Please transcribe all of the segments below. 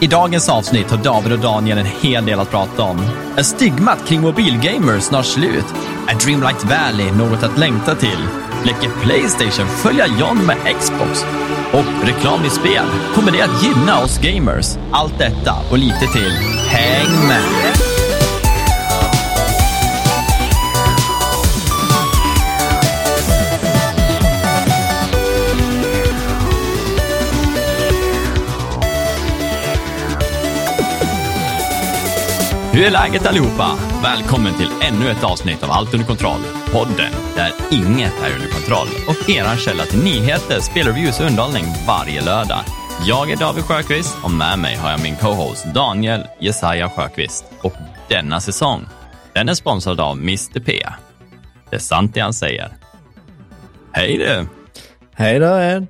I dagens avsnitt har David och Daniel en hel del att prata om. Är stigmat kring mobilgamers snart slut? Är Dreamlight Valley något att längta till? Leker Playstation följa John med Xbox? Och reklam i spel, kommer det att gynna oss gamers? Allt detta och lite till. Häng med! Hur är läget allihopa? Välkommen till ännu ett avsnitt av Allt under kontroll. Podden där inget är under kontroll och eran källa till nyheter, spelreviews och underhållning varje lördag. Jag är David Sjöqvist och med mig har jag min co-host Daniel Jesaja Sjöqvist. Och denna säsong, den är sponsrad av Mr P. Det är sant det han säger. Hej du! Hej då Ed.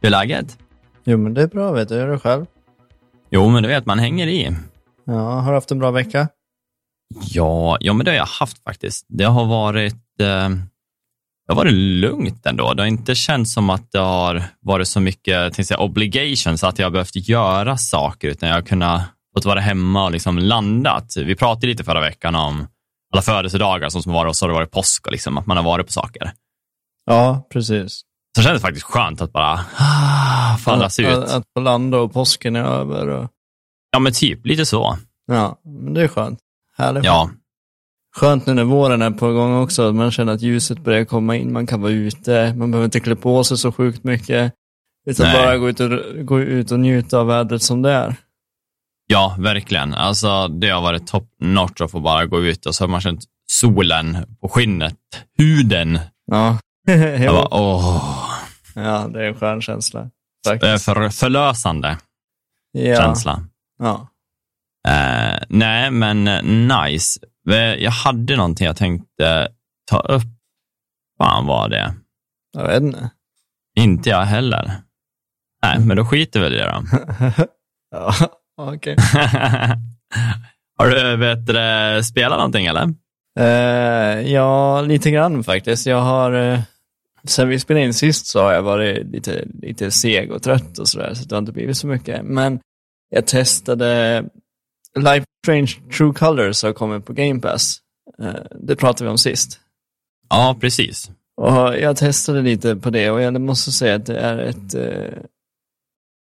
Hur är läget? Jo men det är bra vet du, hur är det själv? Jo, men du vet, man hänger i. Ja, har du haft en bra vecka? Ja, ja men det har jag haft faktiskt. Det har varit, eh, det har varit lugnt ändå. Det har inte känts som att det har varit så mycket säga, obligations, att jag har behövt göra saker, utan jag har kunnat fått vara hemma och liksom landat. Vi pratade lite förra veckan om alla födelsedagar som som var och så har det varit påsk och liksom, att man har varit på saker. Ja, precis. Så det kändes faktiskt skönt att bara ah, fallas att, ut. Att, att få landa och påsken är över. Och, Ja, men typ lite så. ja, men det är skönt. Härligt. Ja, Skönt nu när våren är på gång också. Man känner att ljuset börjar komma in. Man kan vara ute. Man behöver inte klä på sig så sjukt mycket. Utan Nej. bara gå ut, och, gå ut och njuta av vädret som det är. Ja, verkligen. Alltså, det har varit top notch att få bara gå ut och så har man känt solen på skinnet, huden. Ja. Jag bara, åh, ja, det är en skön känsla. Faktiskt. för, förlösande Ja. känsla. Ja. Eh, nej, men eh, nice. Eh, Jag hade någonting jag tänkte ta upp. Fan var det? Jag vet inte. Inte jag heller. Nej, men då skiter väl i det då. ja, okej. har du vet, du, spelat någonting eller? Eh, ja, lite grann faktiskt. Jag har, uh, sen vi spelade in sist så har jag varit lite, lite seg och trött och sådär, så det har inte blivit så mycket. Men jag testade Life Strange True Colors har kommit på Game Pass. Eh, det pratade vi om sist. Ja, precis. Och jag testade lite på det och jag måste säga att det är ett uh,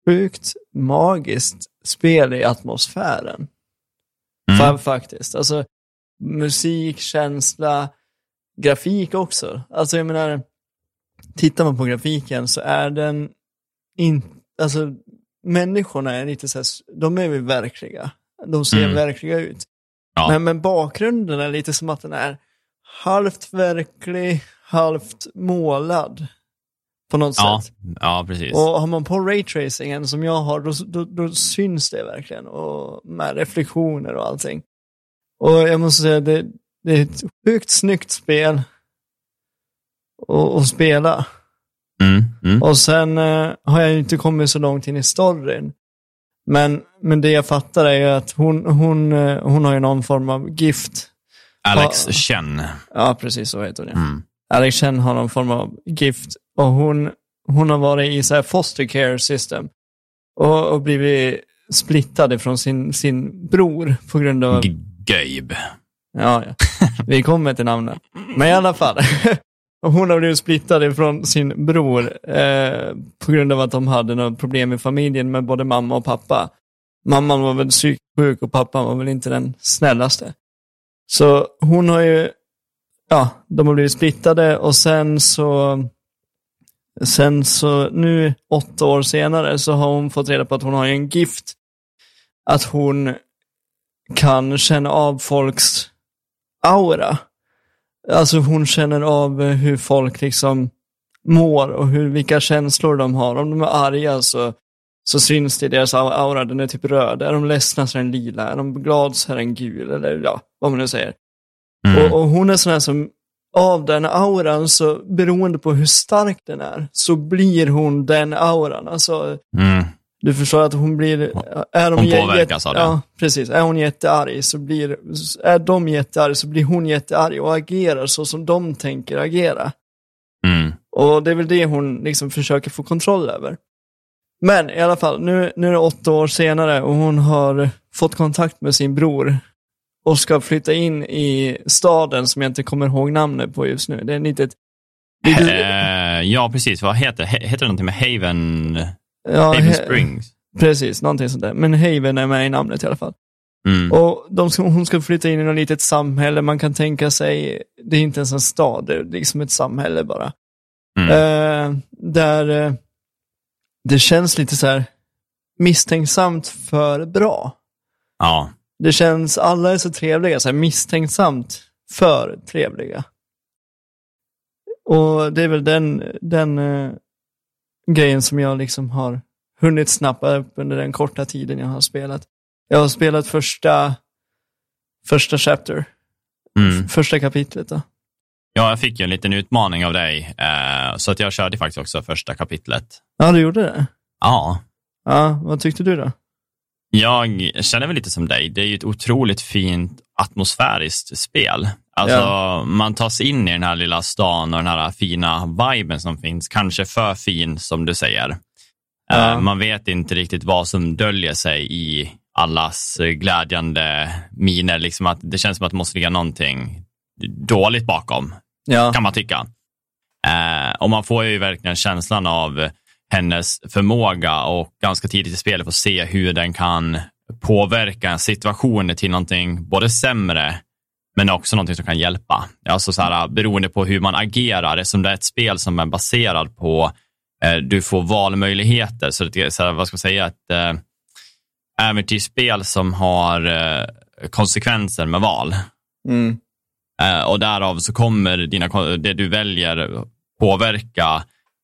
sjukt magiskt spel i atmosfären. Mm. Fa- faktiskt. Alltså, musik, känsla, grafik också. Alltså jag menar, tittar man på grafiken så är den inte, alltså människorna är lite så här, de är väl verkliga. De ser Mm. verkliga ut. Ja. Men, men bakgrunden är lite som att den är halvt verklig, halvt målad. På något Ja, sätt. ja, precis. Och har man på raytracingen som jag har, då, då, då syns det verkligen. Och med reflektioner och allting. Och jag måste säga, det, det är ett sjukt snyggt spel att spela. Mm, mm. Och sen eh, har jag ju inte kommit så långt in i storyn. Men, men det jag fattar är ju att hon, hon, eh, hon har ju någon form av gift. Alex Ja. Chen. Ja, precis så heter det. Mm. Alex Chen har någon form av gift och hon, hon har varit i så här foster care system och, och blivit splittad ifrån sin, sin bror på grund av... G- Gabe. Ja, ja. Vi kommer till namnet. Men i alla fall. Hon har blivit splittad ifrån sin bror eh, på grund av att de hade något problem i familjen med både mamma och pappa. Mamman var väl psykiskt sjuk och pappan var väl inte den snällaste. Så hon har ju, ja, de har blivit splittade och sen så, sen så nu åtta år senare så har hon fått reda på att hon har ju en gift. Att hon kan känna av folks aura. Alltså hon känner av eh, hur folk liksom mår och hur, vilka känslor de har. Om de är arga så, så syns det i deras au- aura, den är typ röd. Är de ledsna så är den lila. Är de glada så är den gul. Eller ja, vad man nu säger. Mm. Och, och hon är sån här som, av den auran, så beroende på hur stark den är, så blir hon den auran. Alltså, Mm. Du förstår att hon blir... Är Hon jä- påverkas av det. Ja, precis. Är hon jättearg så blir... Är de jättearg så blir hon jättearg och agerar så som de tänker agera. Mm. Och det är väl det hon liksom försöker få kontroll över. Men i alla fall, nu, nu är det åtta år senare och hon har fått kontakt med sin bror och ska flytta in i staden som jag inte kommer ihåg namnet på just nu. Det är ett litet... litet Eh, ja, precis. Vad heter det? Heter det någonting med Haven, ja, Haven Springs? Precis, någonting sånt där. Men Haven är med i namnet i alla fall. Mm. Och de ska, hon ska flytta in i något litet samhälle, man kan tänka sig, det är inte ens en stad, det är liksom ett samhälle bara. Mm. Eh, där eh, det känns lite så här misstänksamt för bra. Ja. Det känns, alla är så trevliga, så här misstänksamt för trevliga. Och det är väl den, den eh, grejen som jag liksom har hunnit snappa upp under den korta tiden jag har spelat. Jag har spelat första, första chapter, Mm. första kapitlet då. ja, jag fick ju en liten utmaning av dig, eh, så att jag körde faktiskt också första kapitlet. Ja, du gjorde det? Ja, Ja, vad tyckte du då? jag känner väl lite som dig. Det är ju ett otroligt fint atmosfäriskt spel. Alltså, man tas in i den här lilla stan och den här fina viben som finns. Kanske för fin, som du säger. Ja. Eh, Man vet inte riktigt vad som döljer sig i allas glädjande miner. Liksom att det känns som att det måste ligga någonting dåligt bakom, Ja, kan man tycka. Eh, och man får ju verkligen känslan av hennes förmåga och ganska tidigt i spelet få se hur den kan påverka en situation till någonting både sämre men också någonting som kan hjälpa. Alltså så här, beroende på hur man agerar, eftersom det är ett spel som är baserad på eh, du får valmöjligheter. Så det så här, vad ska man säga, ett eh, äventyrsspel som har eh, konsekvenser med val. mm. Eh, och därav så kommer dina, det du väljer påverka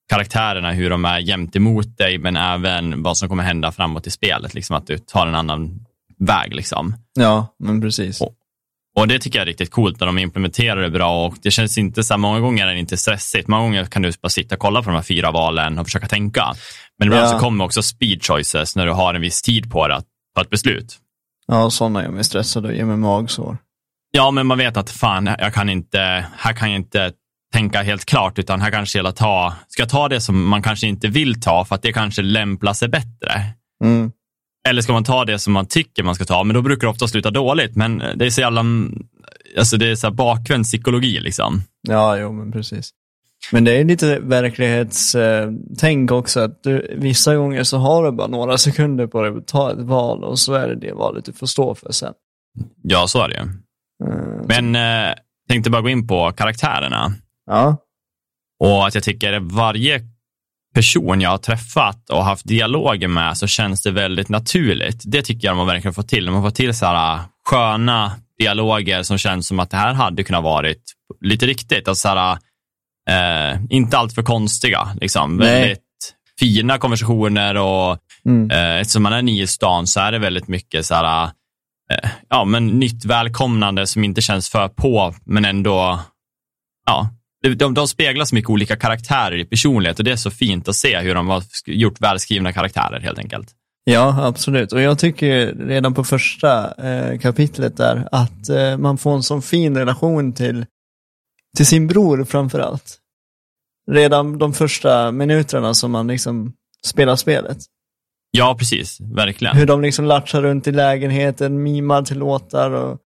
karaktärerna, hur de är jämt emot dig, men även vad som kommer hända framåt i spelet. Liksom att du tar en annan väg. Liksom. ja men precis. Och- Och det tycker jag är riktigt coolt när de implementerar det bra och det känns inte så här, många gånger är det inte stressigt. Många gånger kan du bara sitta och kolla på de här fyra valen och försöka tänka. Men ibland Ja. så kommer också speed choices när du har en viss tid på dig att ta ett beslut. Ja, sådana gör mig stressad och ger mig magsår. Ja, men man vet att fan, jag kan inte, här kan jag inte tänka helt klart, utan här kanske jag ta, ska jag ta det som man kanske inte vill ta för att det kanske lämpar sig bättre. Mm. Eller ska man ta det som man tycker man ska ta, men då brukar det ofta sluta dåligt. Men det är så jävla, alltså det är så här bakvänd psykologi liksom. Ja, jo, men precis. Men det är lite verklighetstänk också, att du, vissa gånger så har du bara några sekunder på dig att ta ett val och så är det det valet du får stå för sen. Ja, så är det ju. Eh, Men eh, tänkte bara gå in på karaktärerna. Ja, Och att jag tycker varje person jag har träffat och haft dialoger med så känns det väldigt naturligt. Det tycker jag man verkligen får till. Man får till så här sköna dialoger som känns som att det här hade kunnat varit lite riktigt. Alltså så här, eh, inte allt för konstiga. Liksom. Nej. Väldigt fina konversationer och mm. eh, eftersom man är ny i stan så är det väldigt mycket så här, eh, ja, men nytt välkomnande som inte känns för på, men ändå, ja, de, de, speglar så mycket olika karaktärer i personlighet och det är så fint att se hur de har gjort välskrivna karaktärer helt enkelt. ja absolut. Och jag tycker redan på första eh, kapitlet där att eh, man får en sån fin relation till, till sin bror framför allt. Redan de första minuterna som man liksom spelar spelet. Ja, precis, verkligen. Hur de liksom latchar runt i lägenheten, mimar till låtar och,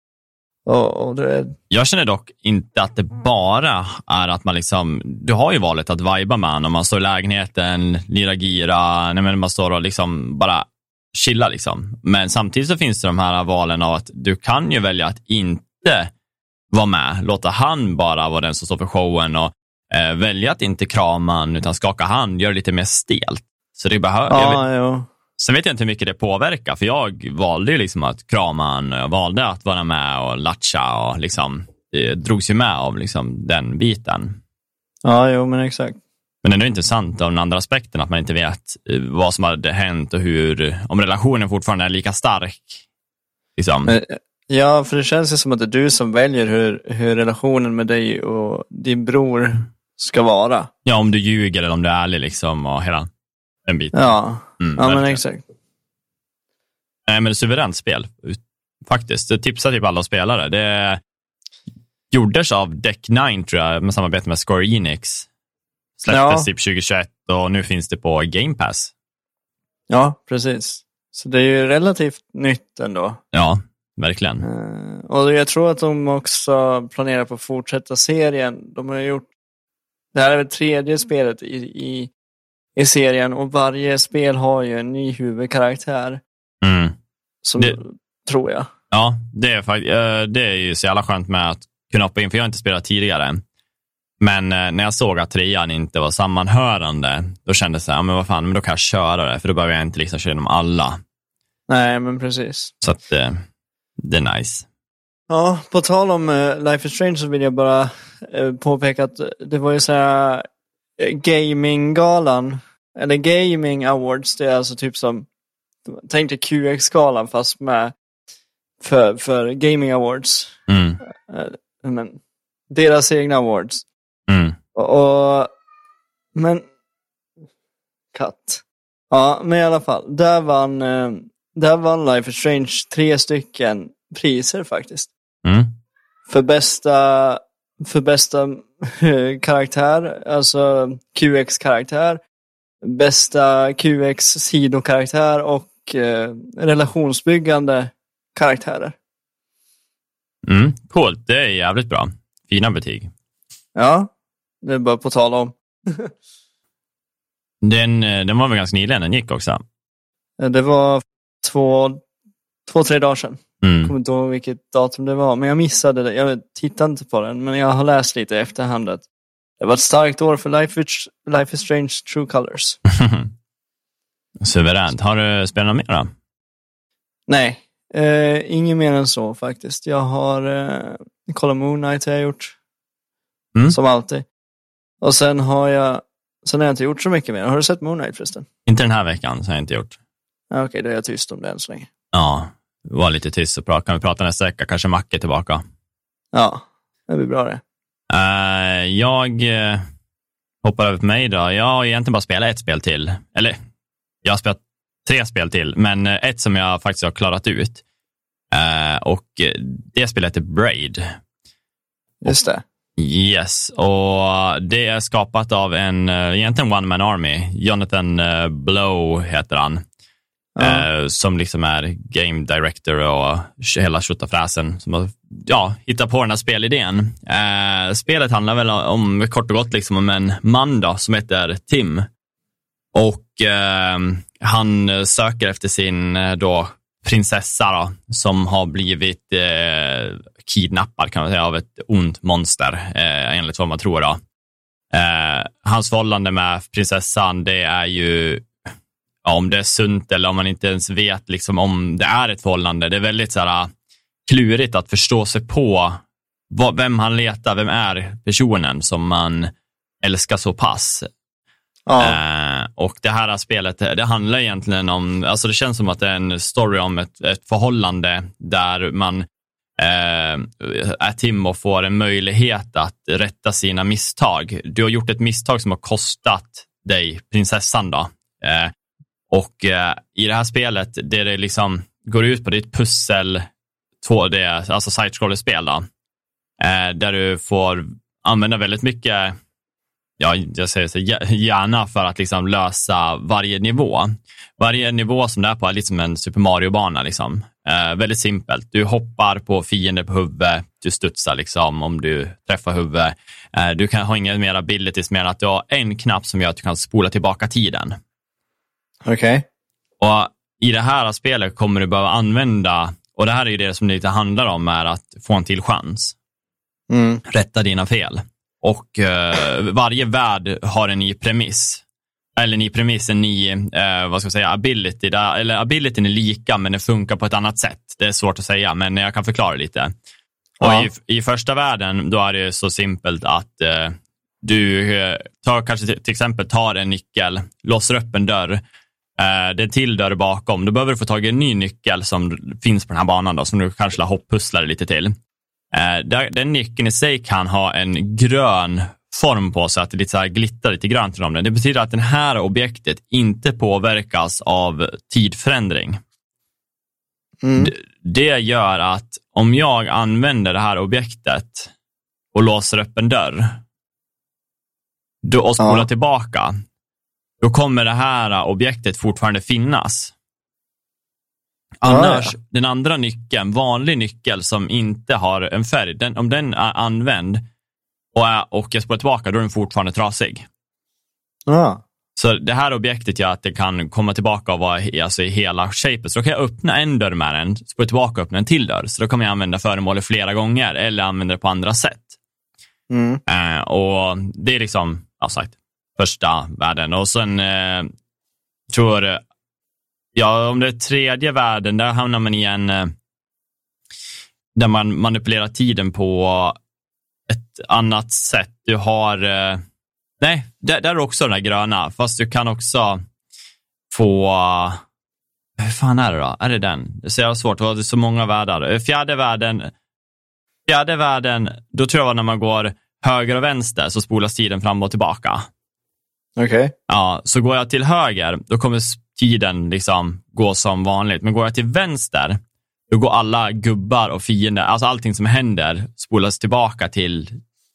och, och är, Jag känner dock inte att det bara är att man liksom, du har ju valet att viba med honom. Man står i lägenheten, lirar gira, nej men man står och liksom bara chillar liksom. Men samtidigt så finns det de här valen av att du kan ju välja att inte vara med, låta han bara vara den som står för showen och eh, välja att inte krama han utan skaka hand, göra det lite mer stelt. Så det behöver, ja. Sen vet jag inte hur mycket det påverkar, för jag valde ju liksom att krama han, jag valde att vara med och latcha och liksom, det drogs ju med av liksom den biten. Ja, jo men exakt. Men det är ändå intressant av den andra aspekten, att man inte vet eh, vad som hade hänt och hur, om relationen fortfarande är lika stark. Liksom. Men, ja, för det känns ju som att det är du som väljer hur, hur relationen med dig och din bror ska vara. Ja, om du ljuger eller om du är ärlig liksom och hela den biten. Ja, Mm, ja men exakt. Nej, men suveränt spel, faktiskt. Det tipsar typ alla spelare. Det gjordes av Deck 9, tror jag, med samarbete med Square Enix. Släpptes Ja. typ 2021 och nu finns det på Game Pass. Ja, precis. Så det är ju relativt nytt ändå. Ja, verkligen. Eh, och jag tror att de också planerar på att fortsätta serien. De har gjort, det här är väl tredje spelet i, i, i serien och varje spel har ju en ny huvudkaraktär. Mm. Som, Det- Tror jag. Ja, det är, eh, det är ju så jävla skönt med att kunna hoppa in, för jag har inte spelat tidigare. Men eh, när jag såg att trean inte var sammanhörande, då kände jag så här, men vad fan, men då kan jag köra det, för då behöver jag inte liksom köra igenom alla. Nej, men precis. Så att eh, det är nice. Ja, på tal om Life is Strange så vill jag bara påpeka att det var ju så här Gaminggalan, eller Gaming Awards, det är alltså typ som, tänk dig QX-galan fast med för, för Gaming Awards. Mm, Eh, men, deras egna awards. mm. Och, och men, katt. Ja, men i alla fall, där vann, eh, där vann Life is Strange tre stycken priser faktiskt. Mm. För bästa, för bästa eh, karaktär, alltså QX-karaktär, bästa QX-sidokaraktär och eh, relationsbyggande karaktärer. Mm. Coolt, det är jävligt bra. Fina betyg. Ja, det är bara på tal om. Den, eh, den var väl ganska nyligen den gick också. Eh, Det var två, två tre dagar sedan. Jag Mm. kommer inte ihåg vilket datum det var, men jag missade det. Jag tittade inte på den, men jag har läst lite i efterhand att det var ett starkt år för Life is, Life is Strange True Colors. Suveränt. Har du spelat något mer då? Nej, eh, inget mer än så faktiskt. Jag har eh, kollat Moon Knight har jag gjort. Mm. Som alltid. Och sen har jag sen har jag inte gjort så mycket mer. Har du sett Moon Knight förresten? Inte den här veckan, så har jag inte gjort. Ja, Okej, då är jag tyst om det än så länge. Ja, var lite tyst och prata. Kan vi prata nästa vecka? Kanske Macke tillbaka. Ja, det blir bra det. Eh, jag uh, hoppar över på mig då. Jag har egentligen bara spelat ett spel till. Eller, jag har spelat tre spel till, men eh, ett som jag faktiskt har klarat ut. Eh, och eh, det spelet är Braid. Just det. Yes, och det är skapat av en, eh, egentligen One Man Army. Jonathan eh, Blow heter han. Ja. Eh, som liksom är game director och hela tjottafräsen som har ja, hittat på den här spelidén. Eh, spelet handlar väl om, kort och gott, liksom om en man då, som heter Tim. Och eh, han söker efter sin eh, då, prinsessa då, som har blivit eh, kidnappad kan man säga, av ett ont monster, eh, enligt vad man tror. Då. Eh, hans förhållande med prinsessan, det är ju ja, om det är sunt eller om man inte ens vet liksom, om det är ett förhållande. Det är väldigt så här, klurigt att förstå sig på vad, vem han letar, vem är personen som man älskar så pass. Ja. Eh, och det här spelet, det handlar egentligen om, alltså det känns som att det är en story om ett, ett förhållande där man eh, och får en möjlighet att rätta sina misstag. Du har gjort ett misstag som har kostat dig prinsessan då. Eh, och eh, i det här spelet, det det liksom går ut på, det är ett pussel 2D, alltså side-scroller-spel. Eh, där du får använda väldigt mycket ja, jag säger så, gärna hjärna för att liksom lösa varje nivå. Varje nivå som det är på är lite som en Super Mario-bana. Liksom. Eh, väldigt simpelt. Du hoppar på fiender på huvudet, du studsar liksom om du träffar huvudet. Eh, du kan ha inga mer abilities mer än att du har en knapp som gör att du kan spola tillbaka tiden. Okej. Och I det här spelet kommer du behöva använda, och det här är ju det som det lite handlar om, är att få en till chans Mm. rätta dina fel. Och eh, varje värld har en ny premiss. Eller en ny premiss, en ny, eh, vad ska jag säga, ability. Där, eller abilityn är lika, men den funkar på ett annat sätt. Det är svårt att säga, men jag kan förklara lite. Och Ja. i, I första världen, då är det så simpelt att eh, du eh, tar, kanske till, exempel tar en nyckel, låser upp en dörr, det är en till dörr bakom. Då behöver du få tag i en ny nyckel som finns på den här banan, då, som du kanske hopppusslar lite till. Eh, den nyckeln i sig kan ha en grön form på sig, att det lite så här glittrar lite grönt om den. Det betyder att det här objektet inte påverkas av tidförändring. Mm. Det gör att om jag använder det här objektet och låser upp en dörr då, och spolar Ja. tillbaka, då kommer det här objektet fortfarande finnas. Annars, ja. den andra nyckeln, vanlig nyckel som inte har en färg, den, om den är använd och, är, och jag spolar tillbaka, då är den fortfarande trasig. Ja. Så det här objektet gör att det kan komma tillbaka och vara alltså, i hela shapet. Så då kan jag öppna en dörr med den, spola tillbaka och öppna en till dörr. Så då kommer jag använda föremålet flera gånger eller använda det på andra sätt. Mm. Eh, och det är liksom, ja sagt, första världen. Och sen eh, tror, ja om det är tredje världen, där hamnar man i en, eh, där man manipulerar tiden på ett annat sätt. Du har, eh, nej, där, där är också den här gröna, fast du kan också få, eh, hur fan är det då? Är det den? Det är så jävla svårt, det är så många världar. Eh, fjärde världen, fjärde världen, då tror jag var när man går höger och vänster så spolas tiden fram och tillbaka. Okej. Ja, så går jag till höger, då kommer tiden liksom gå som vanligt. Men går jag till vänster, då går alla gubbar och fiender, alltså allting som händer spolas tillbaka till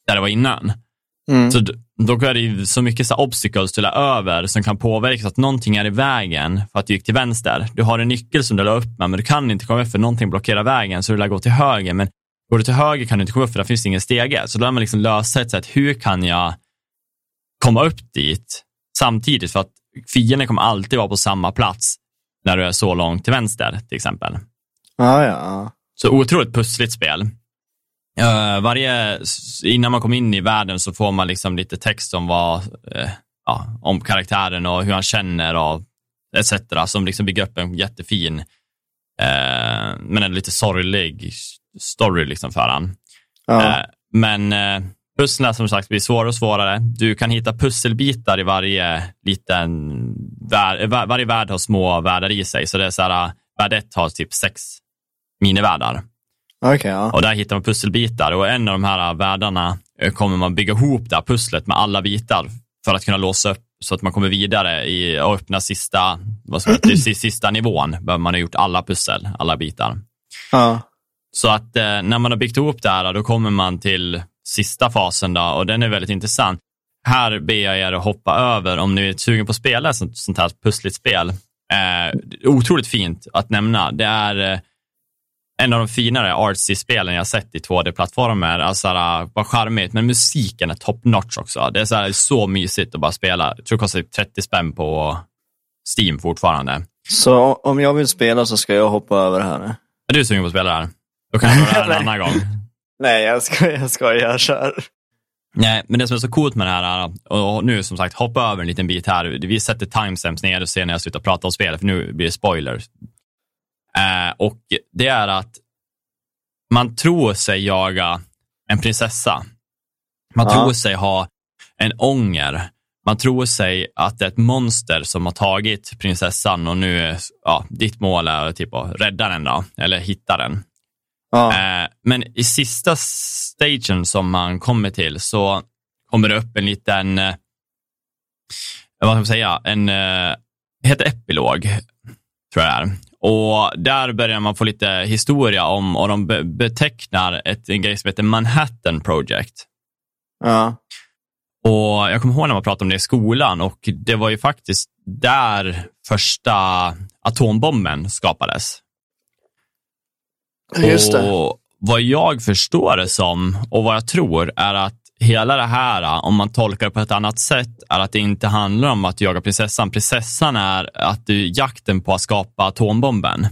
där det var innan. Mm. Så då är det ju så mycket så obstacles du la över som kan påverka så att någonting är i vägen för att du gick till vänster. Du har en nyckel som du la upp med, men du kan inte komma upp för någonting blockerar vägen, så du lär gå till höger. Men går du till höger kan du inte komma upp för där finns det ingen stege. Så då lär man liksom lösa ett sätt, hur kan jag komma upp dit samtidigt? För att fienden kommer alltid vara på samma plats när du är så långt till vänster, till exempel. Ja, ja. Så otroligt pussligt spel. Eh, varje, innan man kommer in i världen så får man liksom lite text om vad, eh, ja, om karaktären och hur han känner och etc. Som liksom bygger upp en jättefin, eh, men en lite sorglig story liksom för han. ja. Men pusslen som sagt blir svårare och svårare. Du kan hitta pusselbitar i varje liten värld. var- Varje värld har små världar i sig. Så det är så här, eh, värld ett har typ sex minivärldar. Okej, ja. Och där hittar man pusselbitar och en av de här världarna eh, kommer man bygga ihop det här pusslet med alla bitar för att kunna låsa upp så att man kommer vidare i, och öppna sista, vad som heter, sista nivån. Behöver man ha gjort alla pussel, alla bitar. Ja. Så att eh, när man har byggt ihop det här, då kommer man till sista fasen då, och den är väldigt intressant. Här ber jag er att hoppa över om ni är sugen på att spela ett sånt, sånt här pussligt spel. Eh, otroligt fint att nämna. Det är eh, en av de finare artsy-spelen jag sett i 2D-plattformar. Alltså, äh, vad charmigt, men musiken är top notch också. Det är så, här, så mysigt att bara spela. Jag tror det kostar typ 30 spänn på Steam fortfarande. Så om jag vill spela så ska jag hoppa över här nu? Är du sugen på att spela det här? Då kan jag göra det en annan gång. Nej, jag ska, jag ska, jag kör. Nej, men det som är så coolt med det här, och nu som sagt, hoppa över en liten bit här. Vi sätter timestamps ner och ser när jag slutar prata om spelet, för nu blir det spoilers. Eh, och det är att man tror sig jaga en prinsessa. Man Ja. tror sig ha en ånger. Man tror sig att det är ett monster som har tagit prinsessan och nu, är- ja, ditt mål är typ att rädda den då, eller hitta den. Ja. Eh, men i sista stagen som man kommer till så kommer det upp en liten, eh, vad ska man säga, en, eh, heter epilog, tror jag det är. Och där börjar man få lite historia om, och de be- betecknar ett, en grej som heter Manhattan Project. ja. Och jag kommer ihåg när man pratade om det i skolan och det var ju faktiskt där första atombomben skapades. Just det. Och vad jag förstår det som och vad jag tror är att hela det här, om man tolkar det på ett annat sätt, är att det inte handlar om att jaga prinsessan. Prinsessan är att du, jakten på att skapa atombomben.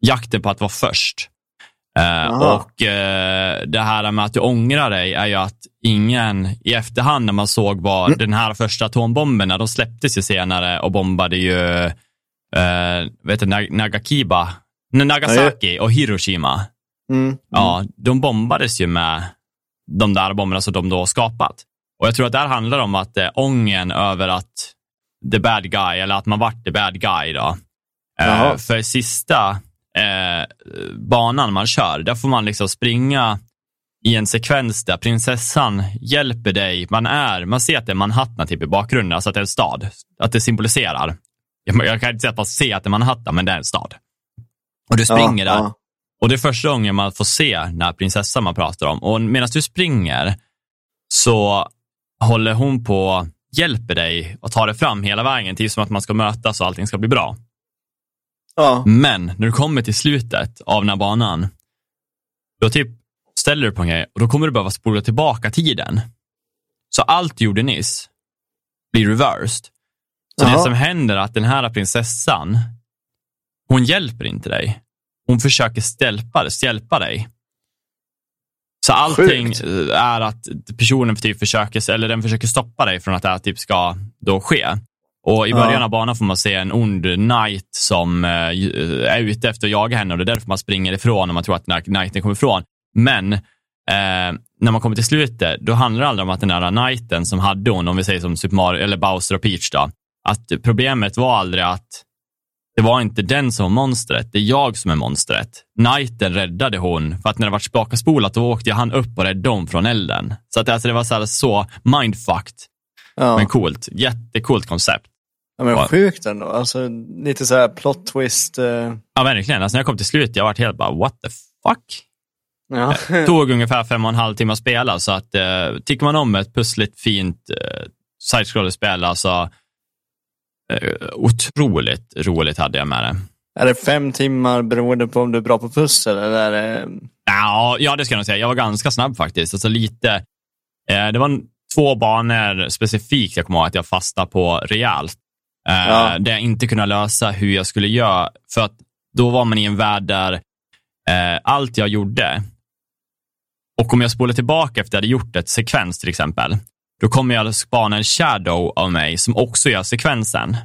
Jakten på att vara först. Eh, och eh, det här med att du ångrar dig är ju att ingen i efterhand när man såg vad Mm. den här första atombomberna, de släpptes ju senare och bombade ju eh, vet du, Nag- Nagakiba, Nagasaki och Hiroshima. Mm. Ja, de bombades ju med de där bomberna som de då skapat. Och jag tror att det här handlar om att eh, ången över att the bad guy, eller att man vart the bad guy då. Eh, för sista eh, banan man kör, där får man liksom springa i en sekvens där prinsessan hjälper dig. Man är, man ser att det är Manhattan typ i bakgrunden, alltså att det är en stad. Att det symboliserar. Jag, jag kan inte säga att man ser att det är Manhattan, men det är en stad. Och du springer ja, där. Ja. Och det är första gången man får se den här prinsessan man pratar om. Och medan du springer så håller hon på hjälper dig att ta dig fram hela vägen till som att man ska mötas och allting ska bli bra. Ja. Men när du kommer till slutet av den här banan, då typ ställer du på en grej och då kommer du behöva spola tillbaka tiden. Så allt du gjorde nyss blir reversed. Så det Jaha. som händer är att den här prinsessan, hon hjälper inte dig. Hon försöker stjälpa, hjälpa dig. Så allting Sjukt. är att personen typ försöker, eller den försöker stoppa dig från att det här typ ska då ske. Och i Ja. början av banan får man se en ond knight som eh, är ute efter att jaga henne och det är därför man springer ifrån och man tror att den här knighten kommer ifrån. Men eh, när man kommer till slutet, då handlar det aldrig om att den här knighten som hade hon, om vi säger som Super Mario, eller Bowser och Peach då, att problemet var aldrig att det var inte den som var monstret, det är jag som är monstret. Knighten räddade hon, för att när det var tillbakaspolat då åkte jag han upp och räddade hon från elden. Så att alltså, det var så, här, så mindfucked, Ja. men coolt. Jättecoolt koncept. ja, men sjukt ändå. Alltså, lite så här plot twist. eh, Ja, verkligen. Alltså, när jag kom till slut, jag var helt bara, what the fuck? Ja. tog ungefär fem och en halv timme att spela, så att eh, tycker man om ett pussligt fint eh, side-scroller-spel, alltså eh, otroligt roligt hade jag med det. är det fem timmar beroende på om du är bra på pussel eller det... Ja, ja, det ska jag nog säga. Jag var ganska snabb faktiskt. Alltså lite, eh, det var två banor specifikt jag kommer ihåg att jag fastnade på rejält. Eh, Ja. Där jag inte kunde lösa hur jag skulle göra. För att då var man i en värld där eh, allt jag gjorde, och om jag spolar tillbaka efter att jag hade gjort ett sekvens till exempel, då kommer jag spana en shadow av mig som också gör sekvensen.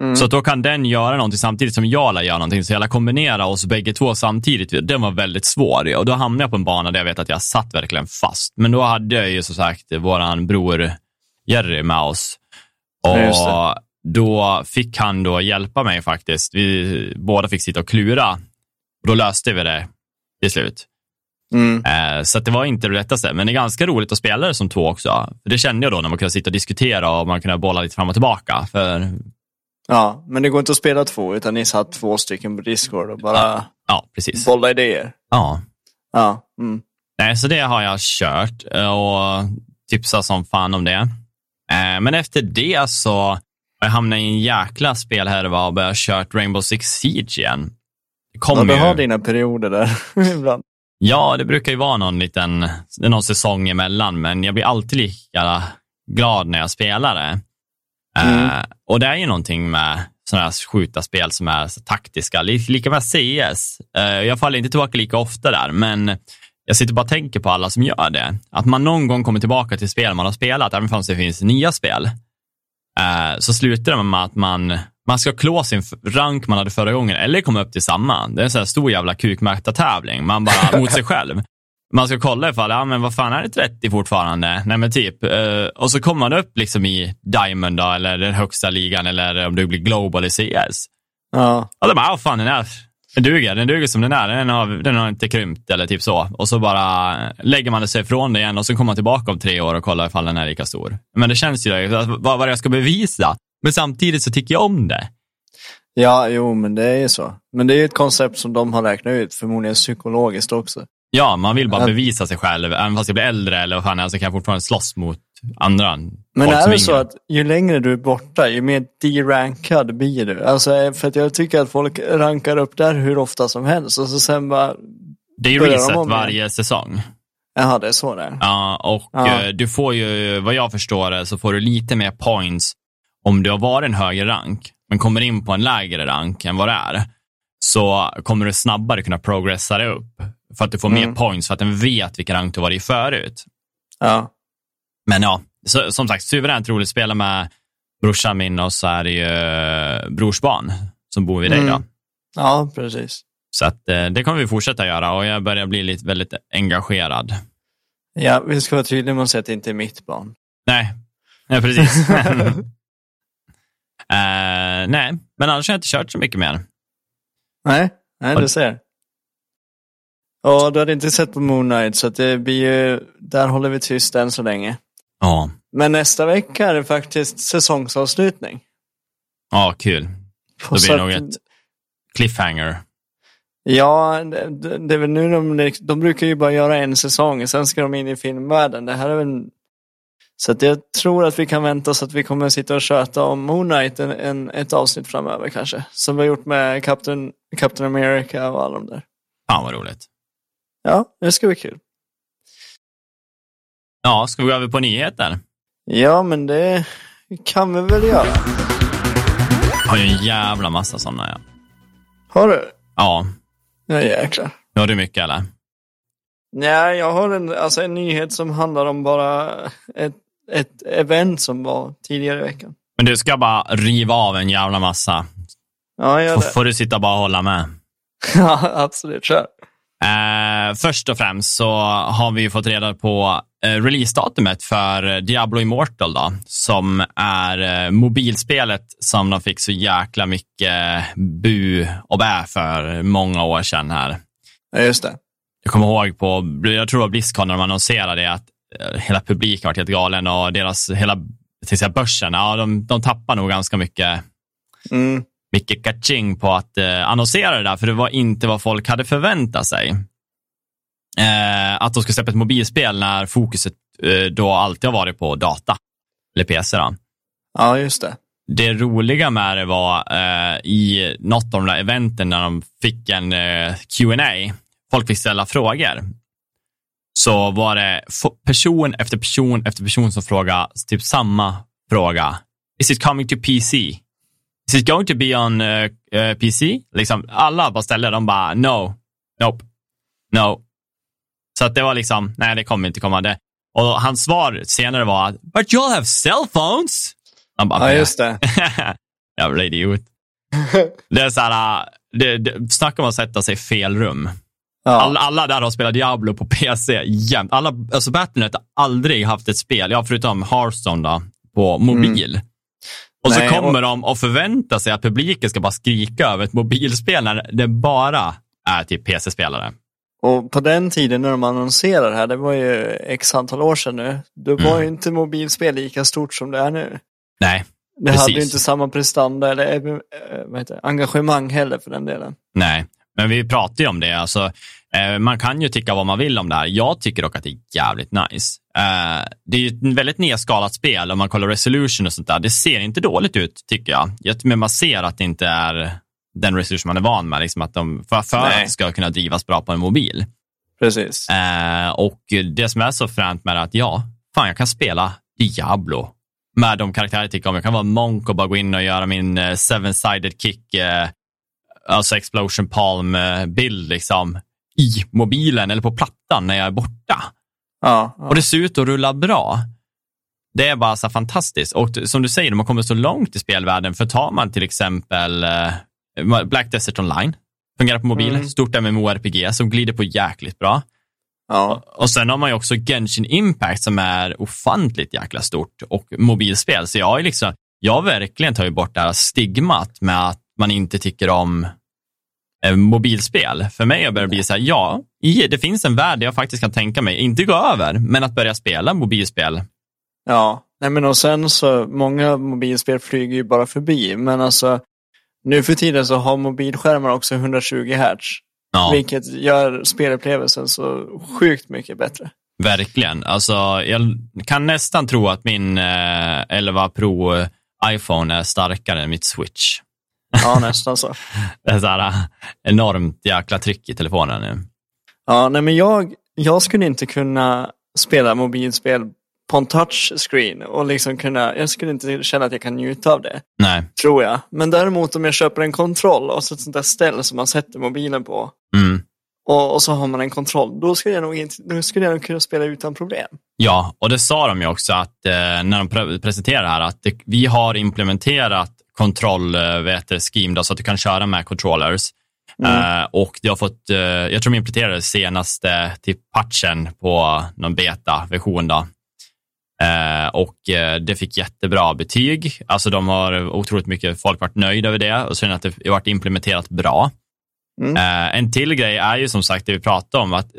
Mm. Så att då kan den göra någonting samtidigt som jag lär göra någonting. Så jag lär kombinera oss bägge två samtidigt. Den var väldigt svår. Och då hamnade jag på en bana där jag vet att jag satt verkligen fast. Men då hade jag ju som sagt våran bror Jerry med oss. Och då fick han då hjälpa mig faktiskt. Vi båda fick sitta och klura. Och då löste vi det till slut. Mm. Eh, Så det var inte det lättaste, men det är ganska roligt att spela det som två också. Det kände jag då när man kunde sitta och diskutera och man kunde bolla lite fram och tillbaka. För Ja, men det går inte att spela två, utan ni satt två stycken på Discord och bara ja, precis. bolla idéer. Ja. Ja. Mm. Nej, så det har jag kört och tipsat som fan om det. Eh, Men efter det så har jag hamnat i en jäkla spelhärva och börjat kört Rainbow Six Siege igen. Det Ja, du har dina perioder där ibland. Ja, det brukar ju vara någon liten, någon säsong emellan, men jag blir alltid lika glad när jag spelar det. Mm. Eh, och det är ju någonting med sådana här skjuta spel som är så taktiska, li- lika med CS. Eh, jag faller inte tillbaka lika ofta där, men jag sitter bara och tänker på alla som gör det. Att man någon gång kommer tillbaka till spel man har spelat, även om det finns nya spel. Eh, så slutar det med att man, man ska klå sin rank man hade förra gången, eller komma upp till samma. Det är en sån här stor jävla kukmätartävling, man bara mot sig själv. Man ska kolla ifall, ja men vad fan är det 30 fortfarande? Nej men typ. Eh, och så kommer man upp liksom i Diamond då, eller den högsta ligan, eller om du blir Global i CS. Ja. Och då bara, ja fan den är, den duger, den duger som den är, den har, den har inte krympt eller typ så. Och så bara lägger man sig ifrån det igen och så kommer man tillbaka om tre år och kollar ifall den är lika stor. Men det känns ju, vad, vad jag ska bevisa? Men samtidigt så tycker jag om det. ja, jo, men det är ju så. Men det är ju ett koncept som de har räknat ut, förmodligen psykologiskt också. Ja, man vill bara bevisa sig själv. Även fast jag blir äldre eller vad fan är, så kan jag fortfarande slåss mot andra. Men är det så att ju längre du är borta, ju mer derankad blir du? Alltså, för att jag tycker att folk rankar upp där hur ofta som helst och så sen bara, Det är ju de reset igen? varje säsong. jaha, det är så det är. Ja, och Ja. eh, du får ju, vad jag förstår det, så får du lite mer points om du har varit en högre rank, men kommer in på en lägre rank än vad det är, så kommer du snabbare kunna progressa dig upp. För att du får mer Mm. points, för att den vet vilken rank du varit i förut. Ja. Men ja, så, som sagt, suveränt roligt att spela med brorsan min och så är det ju eh, brorsbarn som bor vid dig. Mm. Då. ja, precis. Så att, eh, det kommer vi fortsätta göra och jag börjar bli lite, väldigt engagerad. Ja, vi ska vara tydliga med att säga att det inte är mitt barn. Nej, ja, precis. Eh, nej, men annars har jag inte kört så mycket mer. Nej, nej Har- du ser. Och du hade inte sett på Moon Knight, så det blir ju, där håller vi tyst än så länge. Ja, Men nästa vecka är det faktiskt säsongsavslutning. ja kul. Då blir det nog ett cliffhanger. Ja, det, det det är väl nu de, de brukar ju bara göra en säsong, sen ska de in i filmvärlden. Det här är väl Så att jag tror att vi kan vänta oss att vi kommer sitta och köta om Moon Knight en, en, ett avsnitt framöver kanske. Som vi har gjort med Captain, Captain America och alla de där. Fan vad roligt. Ja, det ska bli kul. Ja, ska vi gå över på nyheter? Ja, men det kan vi väl göra. Jag har ju en jävla massa sådana. Ja. Har du? ja. Ja, jäklar. Har du mycket eller? Nej, jag har en, alltså en nyhet som handlar om bara ett, ett event som var tidigare i veckan. Men du ska bara riva av en jävla massa. Ja, gör det. får du sitta bara och hålla med. Ja, absolut. Kör. Eh, först och främst så har vi ju fått reda på releasedatumet för Diablo Immortal då, som är eh, mobilspelet som de fick så jäkla mycket bu och bä för många år sedan här. Ja, just det. Jag kommer ihåg på, jag tror det var Blizzcon när de annonserade det, att eh, hela publiken var helt galen och deras hela till säga, börsen, ja, de, de tappar nog ganska mycket Mm. mycket kaching på att eh, annonsera det där, för det var inte vad folk hade förväntat sig. Eh, att de skulle släppa ett mobilspel när fokuset eh, då alltid har varit på data, eller PC. Då. Ja, just det. Det roliga med det var eh, i något av de där eventen när de fick en eh, Q&A, folk fick ställa frågor, så var det person efter person efter person som frågade typ samma fråga. Is it coming to PC? Is it going to be on eh, eh, PC? Liksom, alla bara ställde, de bara no, nope, no. Så att det var liksom, nej det kommer inte komma. Det. Och hans svar senare var, but you'll have cell phones. Man bara, Ja, just det. Jävla idiot. Det är så här, det, det, snacka om att sätta sig i fel rum. Ja. Alla, alla där har spelat Diablo på PC jämt. Alla, alltså Battle.net har aldrig haft ett spel, ja förutom Hearthstone då, på mobil. Och så Mm. Nej, kommer de och förväntar sig att publiken ska bara skrika över ett mobilspel när det bara är typ PC-spelare. Och på den tiden när de annonserade här, det var ju x antal år sedan nu, då var Mm. ju inte mobilspel lika stort som det är nu. Nej, Det hade ju Precis. inte samma prestanda eller eh, vad heter engagemang heller för den delen. nej. Men vi pratar ju om det. Alltså, eh, man kan ju tycka vad man vill om det här. Jag tycker dock att det är jävligt nice. Eh, det är ju ett väldigt nedskalat spel om man kollar resolution och sånt där. Det ser inte dåligt ut, tycker jag men man ser att det inte är den resolution man är van med, liksom att de, för, för att det ska kunna drivas bra på en mobil. Precis. Eh, och det som är så fränt med det är att ja, fan jag kan spela Diablo med de karaktärer jag tycker om. Jag kan vara monk och bara gå in och göra min eh, seven-sided kick, eh, alltså explosion palm-bild liksom i mobilen eller på plattan när jag är borta. Ja, ja. Och det ser ut att rulla bra. Det är bara så fantastiskt. Och som du säger, de har kommit så långt i spelvärlden. För tar man till exempel eh, Black Desert Online, fungerar på mobil, Mm. stort MMORPG som glider på jäkligt bra. ja. Och sen har man ju också Genshin Impact som är ofantligt jäkla stort och mobilspel. Så jag har liksom, jag har verkligen tagit bort det här stigmat med att man inte tycker om eh, mobilspel. För mig har det börjat bli så här, ja, det finns en värld där jag faktiskt kan tänka mig, inte gå över, men att börja spela mobilspel. Ja, nej men och sen så, många mobilspel flyger ju bara förbi, men alltså nu för tiden så har mobilskärmar också 120 Hz, Ja, vilket gör spelupplevelsen så sjukt mycket bättre. verkligen. Alltså, jag kan nästan tro att min eh, 11 Pro iPhone är starkare än mitt Switch. Ja, nästan så. Det är så här, eh, enormt jäkla tryck i telefonen nu. Ja, nej men jag, jag skulle inte kunna spela mobilspel på en touchscreen och liksom kunna, jag skulle inte känna att jag kan njuta av det, Nej. tror jag. Men däremot om jag köper en kontroll och så ett sånt där ställ som man sätter mobilen på Mm. och, och så har man en kontroll, då skulle jag nog, inte, då skulle jag nog kunna spela utan problem. Ja, och det sa de ju också att eh, när de pre- presenterade det här att det, vi har implementerat kontroll, eh, vet du, scheme då, så att du kan köra med controllers. Mm. Eh, och det har fått, eh, jag tror de implementerade senaste till patchen på någon beta-version då. Eh, och eh, det fick jättebra betyg. Alltså de har otroligt mycket folk varit nöjda över det och sen att det varit implementerat bra. Mm. Eh, en till grej är ju som sagt det vi pratade om, att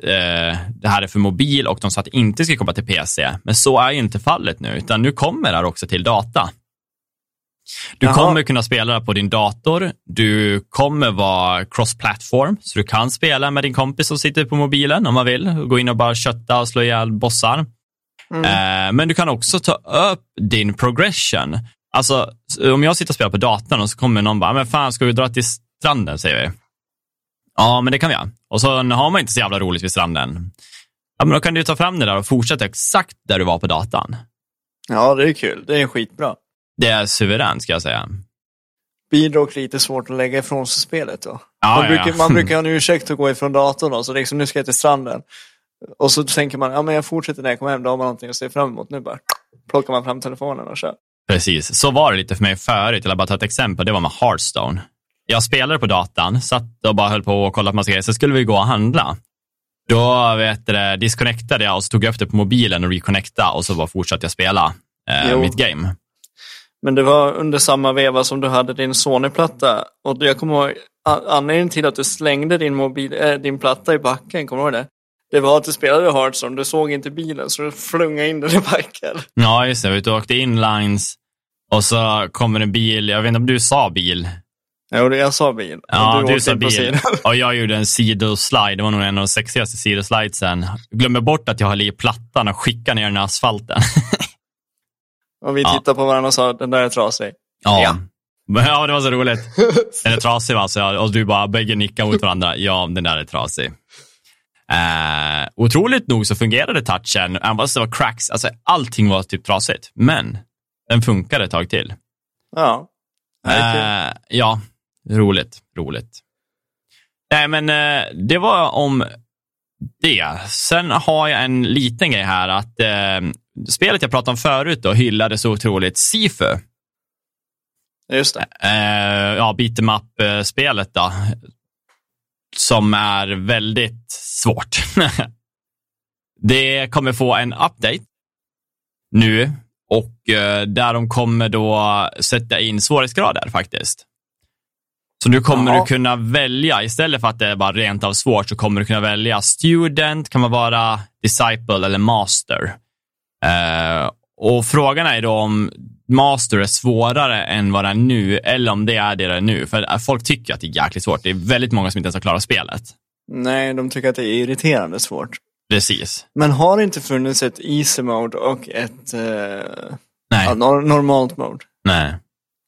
det här är för mobil och de sa att det inte ska komma till PC. Men så är ju inte fallet nu, utan nu kommer det här också till data. Du Jaha. kommer kunna spela på din dator. Du kommer vara cross-platform, så du kan spela med din kompis som sitter på mobilen om man vill. Gå in och bara kötta och slå ihjäl bossar. Mm. Eh, men du kan också ta upp din progression. Alltså, om jag sitter och spelar på datorn och så kommer någon bara, men fan, ska vi dra till stranden, säger vi. Ja, men det kan vi göra. Och så har man inte så jävla roligt vid stranden. Ja, men då kan du ta fram det där och fortsätta exakt där du var på datan. Ja, det är kul. Det är skitbra. Det är suveränt, ska jag säga. Blir dock lite svårt att lägga ifrån sig spelet då. Ja, man, ja, brukar, ja. man brukar ha en ursäkt att gå ifrån datorn då, så liksom nu ska jag till stranden. Och så tänker man, ja men jag fortsätter när jag kommer hem, då har man någonting att se fram emot. Nu bara plockar man fram telefonen och kör. Precis, så var det lite för mig förut. Jag bara ta ett exempel, det var med Hearthstone. Jag spelade på datan, satt och bara höll på och kollade på massa grejer. Så skulle vi gå och handla. Då vet du, disconnectade jag och så tog jag upp det på mobilen och reconnectade och så bara fortsatte jag spela eh, mitt game. Men det var under samma veva som du hade din Sony-platta. Och jag kommer ihåg, anledningen till att du slängde din, mobil, äh, din platta i backen, kommer du ihåg det? Det var att du spelade Hearthstone, du såg inte bilen så du flungade in den i backen. Ja, just det. Vi åkte inlines och så kommer en bil. Jag vet inte om du sa bil. Jo, jag sa bil. Ja, du, åkte sa bil. Och jag gjorde en sidoslide. Det var nog en av de sexigaste sidoslidesen. Glömmer bort att jag höll i plattan och skickade ner den i asfalten. Och vi Ja. tittade på varandra och sa, den där är trasig. Ja. Ja. Ja, det var så roligt. Den är trasig va? Så jag, och du bara bägge nickar mot varandra. Ja, den där är trasig. Eh, otroligt nog så fungerade touchen, även fast det var cracks. Alltså, allting var typ trasigt, men den funkade ett tag till. Ja. Ja. Eh, ja, roligt, roligt. Nej, men eh, det var om det. Sen har jag en liten grej här att eh, spelet jag pratade om förut då hyllade så otroligt Sifu. Just det. Eh, ja, beat em up-spelet då. Som är väldigt svårt. det kommer få en update nu och eh, där de kommer då sätta in svårighetsgrader faktiskt. Så nu kommer Jaha. du kunna välja, istället för att det är bara rent av svårt, så kommer du kunna välja student, kan man vara disciple eller master. Eh, och frågan är då om master är svårare än vad det är nu, eller om det är det det är nu. För folk tycker att det är jäkligt svårt. Det är väldigt många som inte ens har klarat spelet. Nej, de tycker att det är irriterande svårt. Precis. Men har det inte funnits ett easy mode och ett eh, Nej, ja, nor- normalt mode? nej.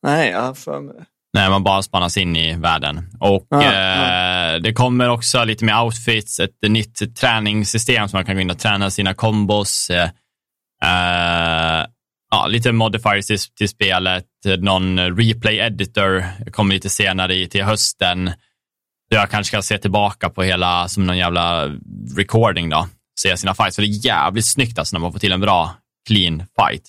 Nej, jag har för mig. Nej, man bara spannas in i världen. Och Ja, eh, det kommer också lite mer outfits, ett nytt träningssystem som man kan gå in och träna sina kombos. Eh, eh, ja, lite modifiers till, till spelet, någon replay editor kommer lite senare i, till hösten. Jag kanske ska se tillbaka på hela som någon jävla recording då. Se sina fights. Så det är jävligt snyggt alltså när man får till en bra clean fight.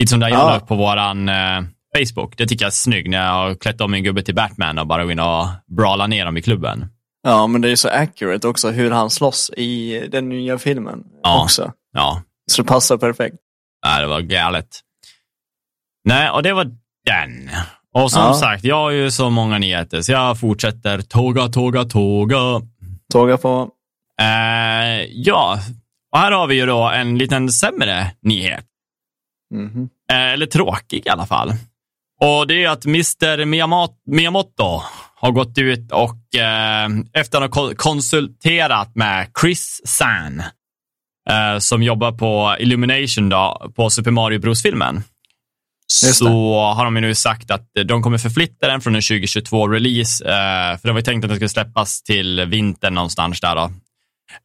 Lite som det jag Ja. la upp på våran eh, Facebook. Det tycker jag är snyggt när jag har klätt om min gubbe till Batman och bara gå in och brawla ner dem i klubben. Ja, men det är så accurate också hur han slåss i den nya filmen Ja. också. Ja, Så det passar perfekt. Nej, det var galet. Nej, och det var den. Och som Ja. sagt, jag har ju så många nyheter, så jag fortsätter tåga, tåga, tåga. Tåga på. Eh, ja, och här har vi ju då en liten sämre nyhet. Mhm. Eh, eller tråkig i alla fall. Och det är att Mr Miyamoto, har gått ut och eh, efter att ha ko- konsulterat med Chris San, eh, som jobbar på Illumination då, på Super Mario Bros-filmen, så har de ju nu sagt att de kommer förflytta den från en 2022-release, eh, för det var ju tänkt att den skulle släppas till vintern någonstans där då.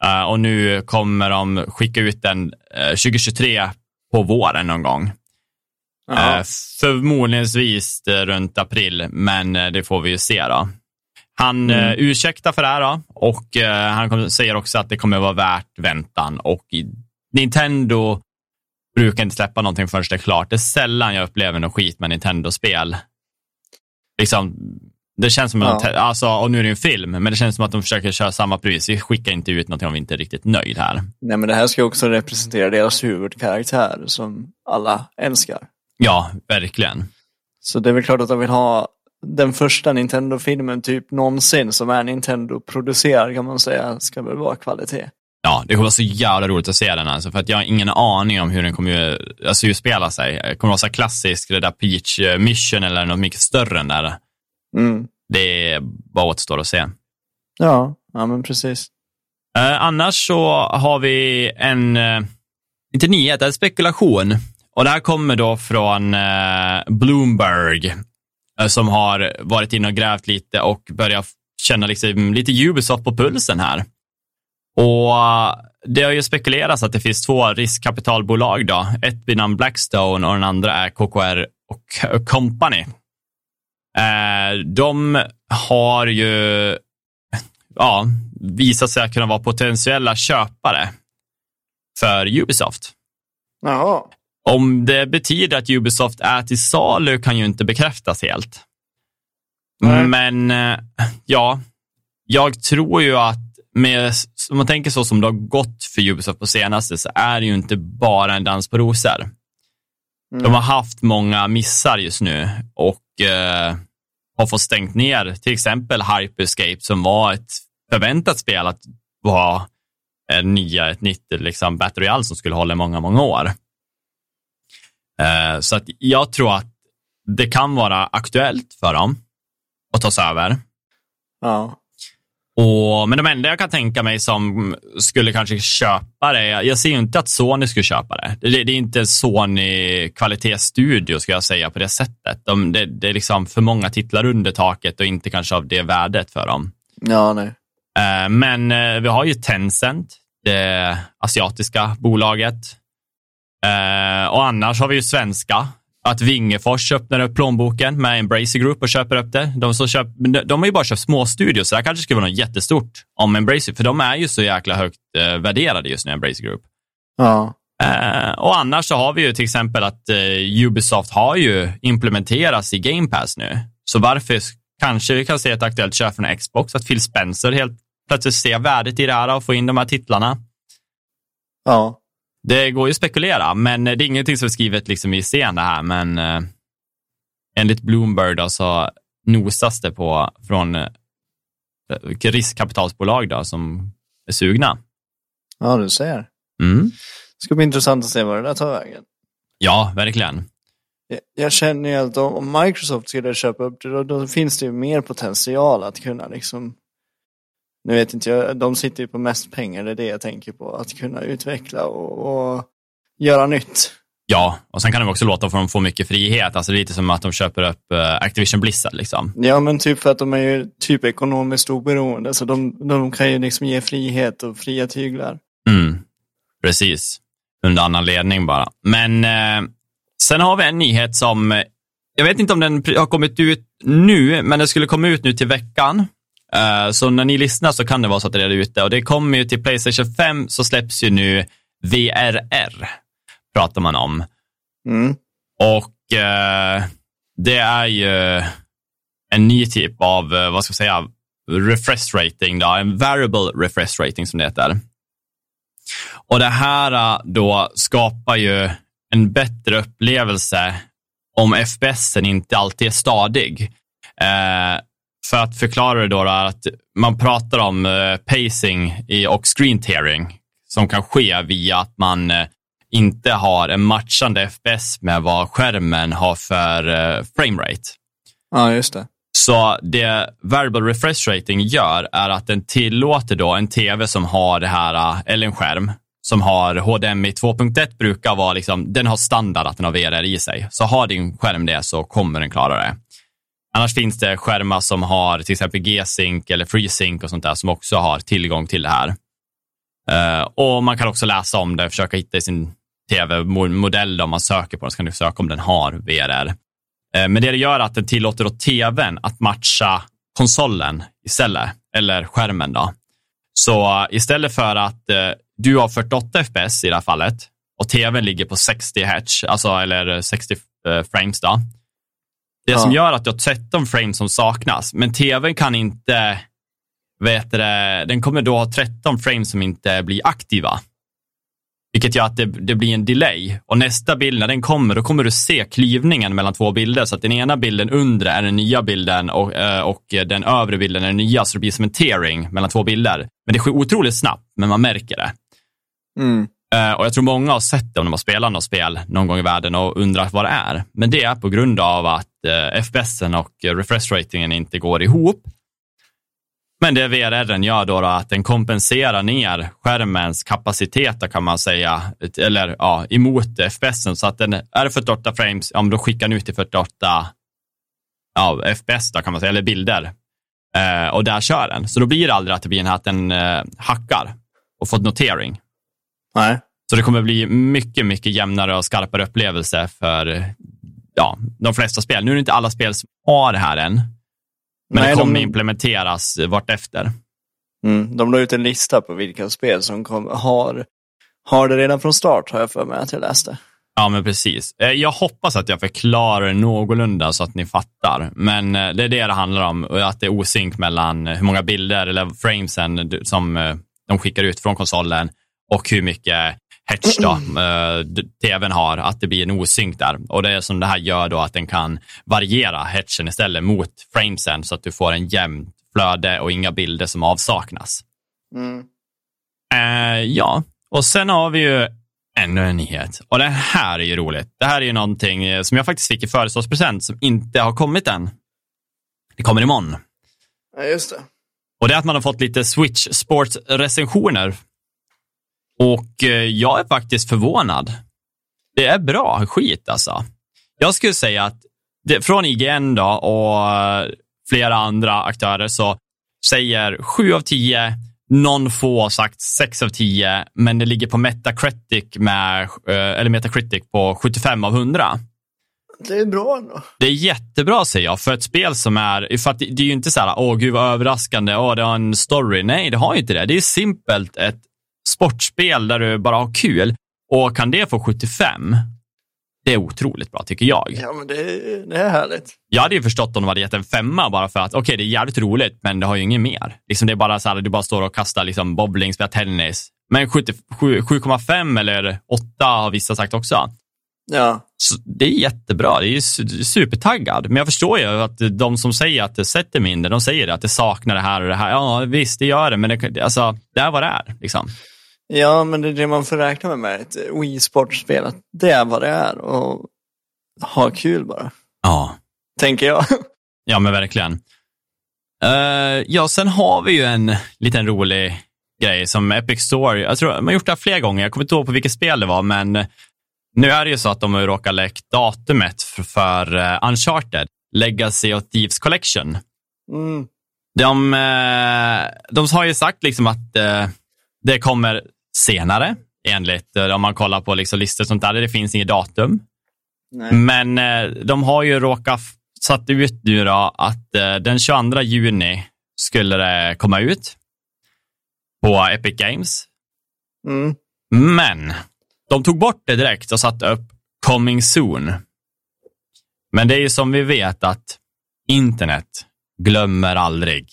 Eh, och nu kommer de skicka ut den eh, 2023 på våren någon gång. Ja. Eh, förmodligenvis eh, runt april, men eh, det får vi ju se då. Han Mm. ursäktar för det här då, och eh, han säger också att det kommer vara värt väntan. Och Nintendo brukar inte släppa någonting förrän det är klart. Det är sällan jag upplever något skit med Nintendo-spel. Liksom, det känns som att, Ja. alltså, och nu är det en film, men det känns som att de försöker köra samma pris. Vi skickar inte ut någonting om vi inte är riktigt nöjd här. Nej, men det här ska också representera deras huvudkaraktär som alla älskar. Ja, verkligen. Så det är väl klart att de vill ha den första Nintendo-filmen typ någonsin som är Nintendo-producerad kan man säga, ska väl vara kvalitet. Ja, det kommer vara så jävla roligt att se den alltså, för att jag har ingen aning om hur den kommer alltså, utspela sig. Det kommer vara så klassisk, det där Peach eh, Mission eller något mycket större än där. Mm. Det är bara återstår att se. Ja, ja men precis. Eh, annars så har vi en, eh, inte nyhet, det är spekulation. Och det här kommer då från eh, Bloomberg eh, som har varit inne och grävt lite och börjat känna liksom lite Ubisoft på pulsen här. Och eh, det har ju spekulerats att det finns två riskkapitalbolag då. Ett vid namn Blackstone och den andra är KKR och Company. Eh, de har ju ja, visat sig kunna vara potentiella köpare för Ubisoft. Jaha. Om det betyder att Ubisoft är till salu kan ju inte bekräftas helt. Nej. Men eh, ja, jag tror ju att med, om man tänker så som det har gått för Ubisoft på senaste så är det ju inte bara en dans på rosor. De har haft många missar just nu och eh, har fått stängt ner till exempel Hyperscape som var ett förväntat spel att vara en nya, ett nytt liksom, Battle Royale som skulle hålla i många, många år. Eh, så att jag tror att det kan vara aktuellt för dem att ta sig över. Ja. Och, men de enda jag kan tänka mig som skulle kanske köpa det, jag ser ju inte att Sony skulle köpa det. Det, det är inte Sony kvalitetsstudio ska jag säga på det sättet. De, det, det är liksom för många titlar under taket och inte kanske av det värdet för dem. Ja, nej. Eh, Men eh, vi har ju Tencent, det asiatiska bolaget. Eh, Och annars har vi ju svenska. Att Wingefors öppnar upp plånboken med Embracer Group och köper upp det. De, som köp, de- har ju bara köpt små studios, så det här kanske skulle vara något jättestort om Embracer, för de är ju så jäkla högt eh, värderade just nu, Embracer Group. Ja. Eh, och annars så har vi ju till exempel att eh, Ubisoft har ju implementerats i Game Pass nu. Så varför kanske vi kan se ett aktuellt köp från Xbox, att Phil Spencer helt plötsligt ser värdet i det här och får in de här titlarna. Ja. Det går ju att spekulera, men det är ingenting som är skrivet liksom i sten det här, men eh, enligt Bloomberg då, så nosas det på från eh, riskkapitalsbolag då, som är sugna. Ja, du ser. Mm. Det ska bli intressant att se vad det där tar vägen. Ja, verkligen. Jag- Jag känner ju att om om Microsoft skulle köpa upp det, då, då finns det ju mer potential att kunna liksom nu vet inte jag, de sitter ju på mest pengar, det är det jag tänker på. Att kunna utveckla och, och göra nytt. Ja, och sen kan de också låta dem få mycket frihet. Alltså det är lite som att de köper upp eh, Activision Blizzard. Liksom. Ja, men typ för att de är ju typ ekonomiskt oberoende, så de, de kan ju liksom ge frihet och fria tyglar. Mm. Precis. Under annan ledning bara. Men eh, sen har vi en nyhet som, eh, jag vet inte om den har kommit ut nu, men den skulle komma ut nu till veckan. Eh, så när ni lyssnar så kan det vara så att det är ute. Och det kommer ju till Playstation 5 så släpps ju nu VRR, pratar man om. Mm. Och eh, det är ju en ny typ av, eh, vad ska jag säga, refresh rating, då, en variable refresh rating som det heter. Och det här då skapar ju en bättre upplevelse om FPSen inte alltid är stadig. Eh, för att förklara det då, då att man pratar om eh, pacing och screen tearing som kan ske via att man eh, inte har en matchande FPS med vad skärmen har för eh, framerate. Ja, just det. Så det variable refresh rating gör är att den tillåter då en tv som har det här, eller en skärm som har HDMI 2.1 brukar vara liksom, den har standard att den har VRR i sig. Så har din skärm det så kommer den klara det. Annars finns det skärmar som har till exempel G-Sync eller FreeSync och sånt där som också har tillgång till det här. Eh, och man kan också läsa om det, försöka hitta i sin tv-modell om man söker på den, så kan du söka om den har VRR. Eh, men det det gör är att den tillåter då tvn att matcha konsolen istället, eller skärmen då. Så eh, istället för att du har 48 FPS i det här fallet och tvn ligger på 60 hertz, alltså eller 60 frames då. Det Ja. som gör att du har 13 frames som saknas, men tvn kan inte, vet det, den kommer då ha 13 frames som inte blir aktiva. Vilket gör att det, det blir en delay. Och nästa bild, när den kommer, då kommer du se klyvningen mellan två bilder. Så att den ena bilden undre är den nya bilden och, eh, och den övre bilden är den nya. Så det blir som en tearing mellan två bilder. Men det sker otroligt snabbt, men man märker det. Mm. Eh, Och jag tror många har sett det om de har spelat något spel någon gång i världen och undrat vad det är. Men det är på grund av att eh, FPSen och eh, refresh ratingen inte går ihop. Men det VRR gör då, då att den kompenserar ner skärmens kapacitet kan man säga, eller ja, emot FPS. Så att den är 48 frames, ja, då skickar den ut till 48 ja, FPS då, kan man säga, eller bilder. Eh, och där kör den. Så då blir det aldrig att det blir att den eh, hackar och fått notering. Nej. Så det kommer bli mycket, mycket jämnare och skarpare upplevelse för ja, de flesta spel. Nu är det inte alla spel som har det här än, men Nej, det kommer de... implementeras vartefter. Mm, de la ut en lista på vilka spel som kom, har, har det redan från start, har jag för mig att jag läste. Ja, men precis. Eh, jag hoppas att jag förklarar någorlunda så att ni fattar, men eh, det är det det handlar om, att det är osynk mellan hur många bilder eller framesen som eh, de skickar ut från konsolen och hur mycket hertz då, tvn har, att det blir en osynk där. Och det är som det här gör då att den kan variera hertzen istället mot framesen så att du får en jämn flöde och inga bilder som avsaknas. Mm. Uh, ja, och sen har vi ju ännu en nyhet. Och det här är ju roligt. Det här är ju någonting som jag faktiskt fick i födelsedagspresent som inte har kommit än. Det kommer imorgon. Ja, just det. Och det är att man har fått lite Switch Sports-recensioner. Och eh, jag är faktiskt förvånad. Det är bra skit alltså. Jag skulle säga att det, från IGN då och flera andra aktörer så säger 7 av 10 någon få har sagt 6 av 10, men det ligger på Metacritic, med, eh, eller Metacritic på 75 av 100. Det är bra ändå. Det är jättebra säger jag, för ett spel som är, för att det är ju inte så här, åh gud vad överraskande, åh det har en story. Nej, det har ju inte det. Det är simpelt ett sportspel där du bara har kul. Och kan det få 75, det är otroligt bra tycker jag. Ja, men det, det är härligt. Jag hade ju förstått om de hade gett en femma bara för att okej, okay, det är jävligt roligt, men det har ju inget mer. Liksom det är bara så här, du bara står och kastar liksom bowling, spelar tennis. Men 7,5 eller 8 har vissa sagt också. Ja. Så det är jättebra. Det är supertaggad. Men jag förstår ju att de som säger att det sätter mindre, de säger att det saknar det här och det här. Ja, visst, det gör det, men det, alltså, det är vad det är. Liksom. Ja, men det är det man får räkna med med ett Wii Sportspel. Att det är vad det är och ha kul bara. Ja. Tänker jag. Ja, men verkligen. Uh, ja, sen har vi ju en liten rolig grej som Epic Store. Jag tror man har gjort det här flera gånger. Jag kommer inte ihåg på vilket spel det var, men nu är det ju så att de har råkat läckt datumet för, för uh, Uncharted, Legacy of Thieves Collection. Mm. De, uh, de har ju sagt liksom att det kommer senare, enligt om man kollar på liksom listor och sånt där. Det finns inget datum. Nej. Men de har ju råkat satt ut nu då att eh, den 22 juni skulle det komma ut på Epic Games. Mm. Men de tog bort det direkt och satte upp coming soon. Men det är ju som vi vet att internet glömmer aldrig.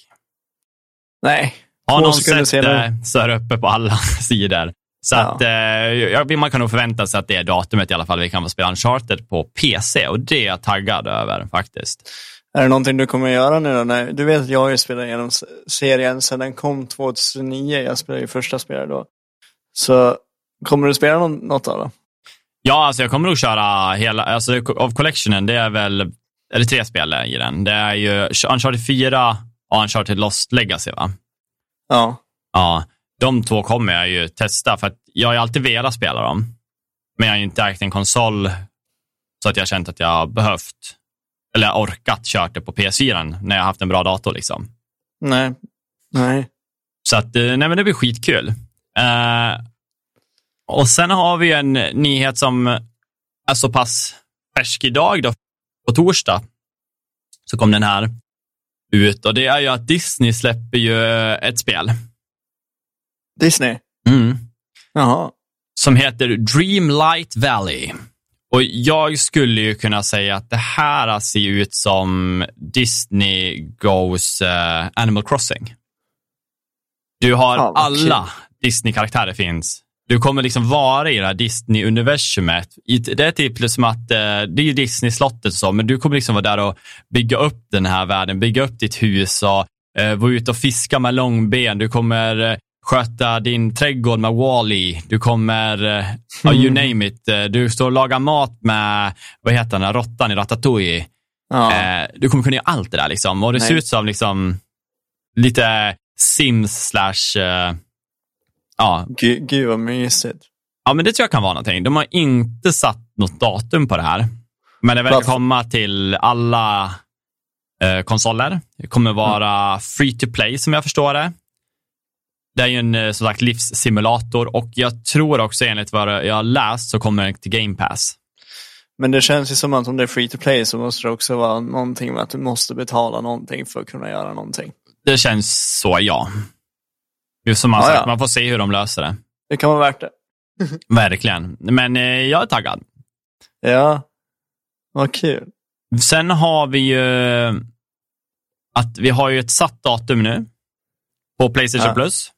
Nej. Har någon sett det så är det uppe på alla sidor. Så ja. att, eh, man kan nog förvänta sig att det är datumet i alla fall vi kan få spela Uncharted på PC och det är jag taggad över faktiskt. Är det någonting du kommer göra nu då? Nej, du vet att jag har ju spelat igenom serien sedan den kom 2009. Jag spelade ju första spelet då. Så kommer du spela något av det? Ja, alltså jag kommer nog köra hela, alltså av collectionen, det är väl, eller tre spel i den. Det är ju Uncharted 4 och Uncharted Lost Legacy va? Ja. Ja, de två kommer jag ju testa för att jag har alltid velat spela dem. Men jag har ju inte ägt en konsol så att jag har känt att jag har behövt eller orkat kört det på PS4 när jag har haft en bra dator. liksom. Nej. Nej. Så att, eh, nej men det blir skitkul. Uh, och sen har vi en nyhet som är så pass färsk idag då, på torsdag. Så kom den här ut och det är ju att Disney släpper ju ett spel Disney? Mm. Jaha. Som heter Dreamlight Valley. Och jag skulle ju kunna säga att det här ser ut som Disney Goes uh, Animal Crossing. Du har ah, alla Disney-karaktärer finns. Du kommer liksom vara i det här Disney-universumet. Det är typ som att, uh, det är Disney-slottet och så, men du kommer liksom vara där och bygga upp den här världen, bygga upp ditt hus och uh, vara ute och fiska med långben. Du kommer sköta din trädgård med Wally. Du kommer, uh, you name it. Eh, du står och lagar mat med, vad heter den, råttan i Ratatouille. Ja. Uh, du kommer kunna göra allt det där liksom. Och det Nej. ser ut som liksom lite Sims slash, uh, ja. Gud, gud vad mysigt. Ja, men det tror jag kan vara någonting. De har inte satt något datum på det här. Men det verkar komma till alla eh, konsoler. Det kommer vara Mm. free to play som jag förstår det. Det är ju en eh, som sagt livssimulator och jag tror också enligt vad jag har läst så kommer den till Game Pass. Men det känns ju som att om det är free to play så måste det också vara någonting med att du måste betala någonting för att kunna göra någonting. Det känns så, ja. Just som man sagt, man får se hur de löser det. Det kan vara värt det. Verkligen. Men eh, jag är taggad. Ja, vad kul. Sen har vi ju att vi har ju ett satt datum nu på Playstation Ja. Plus.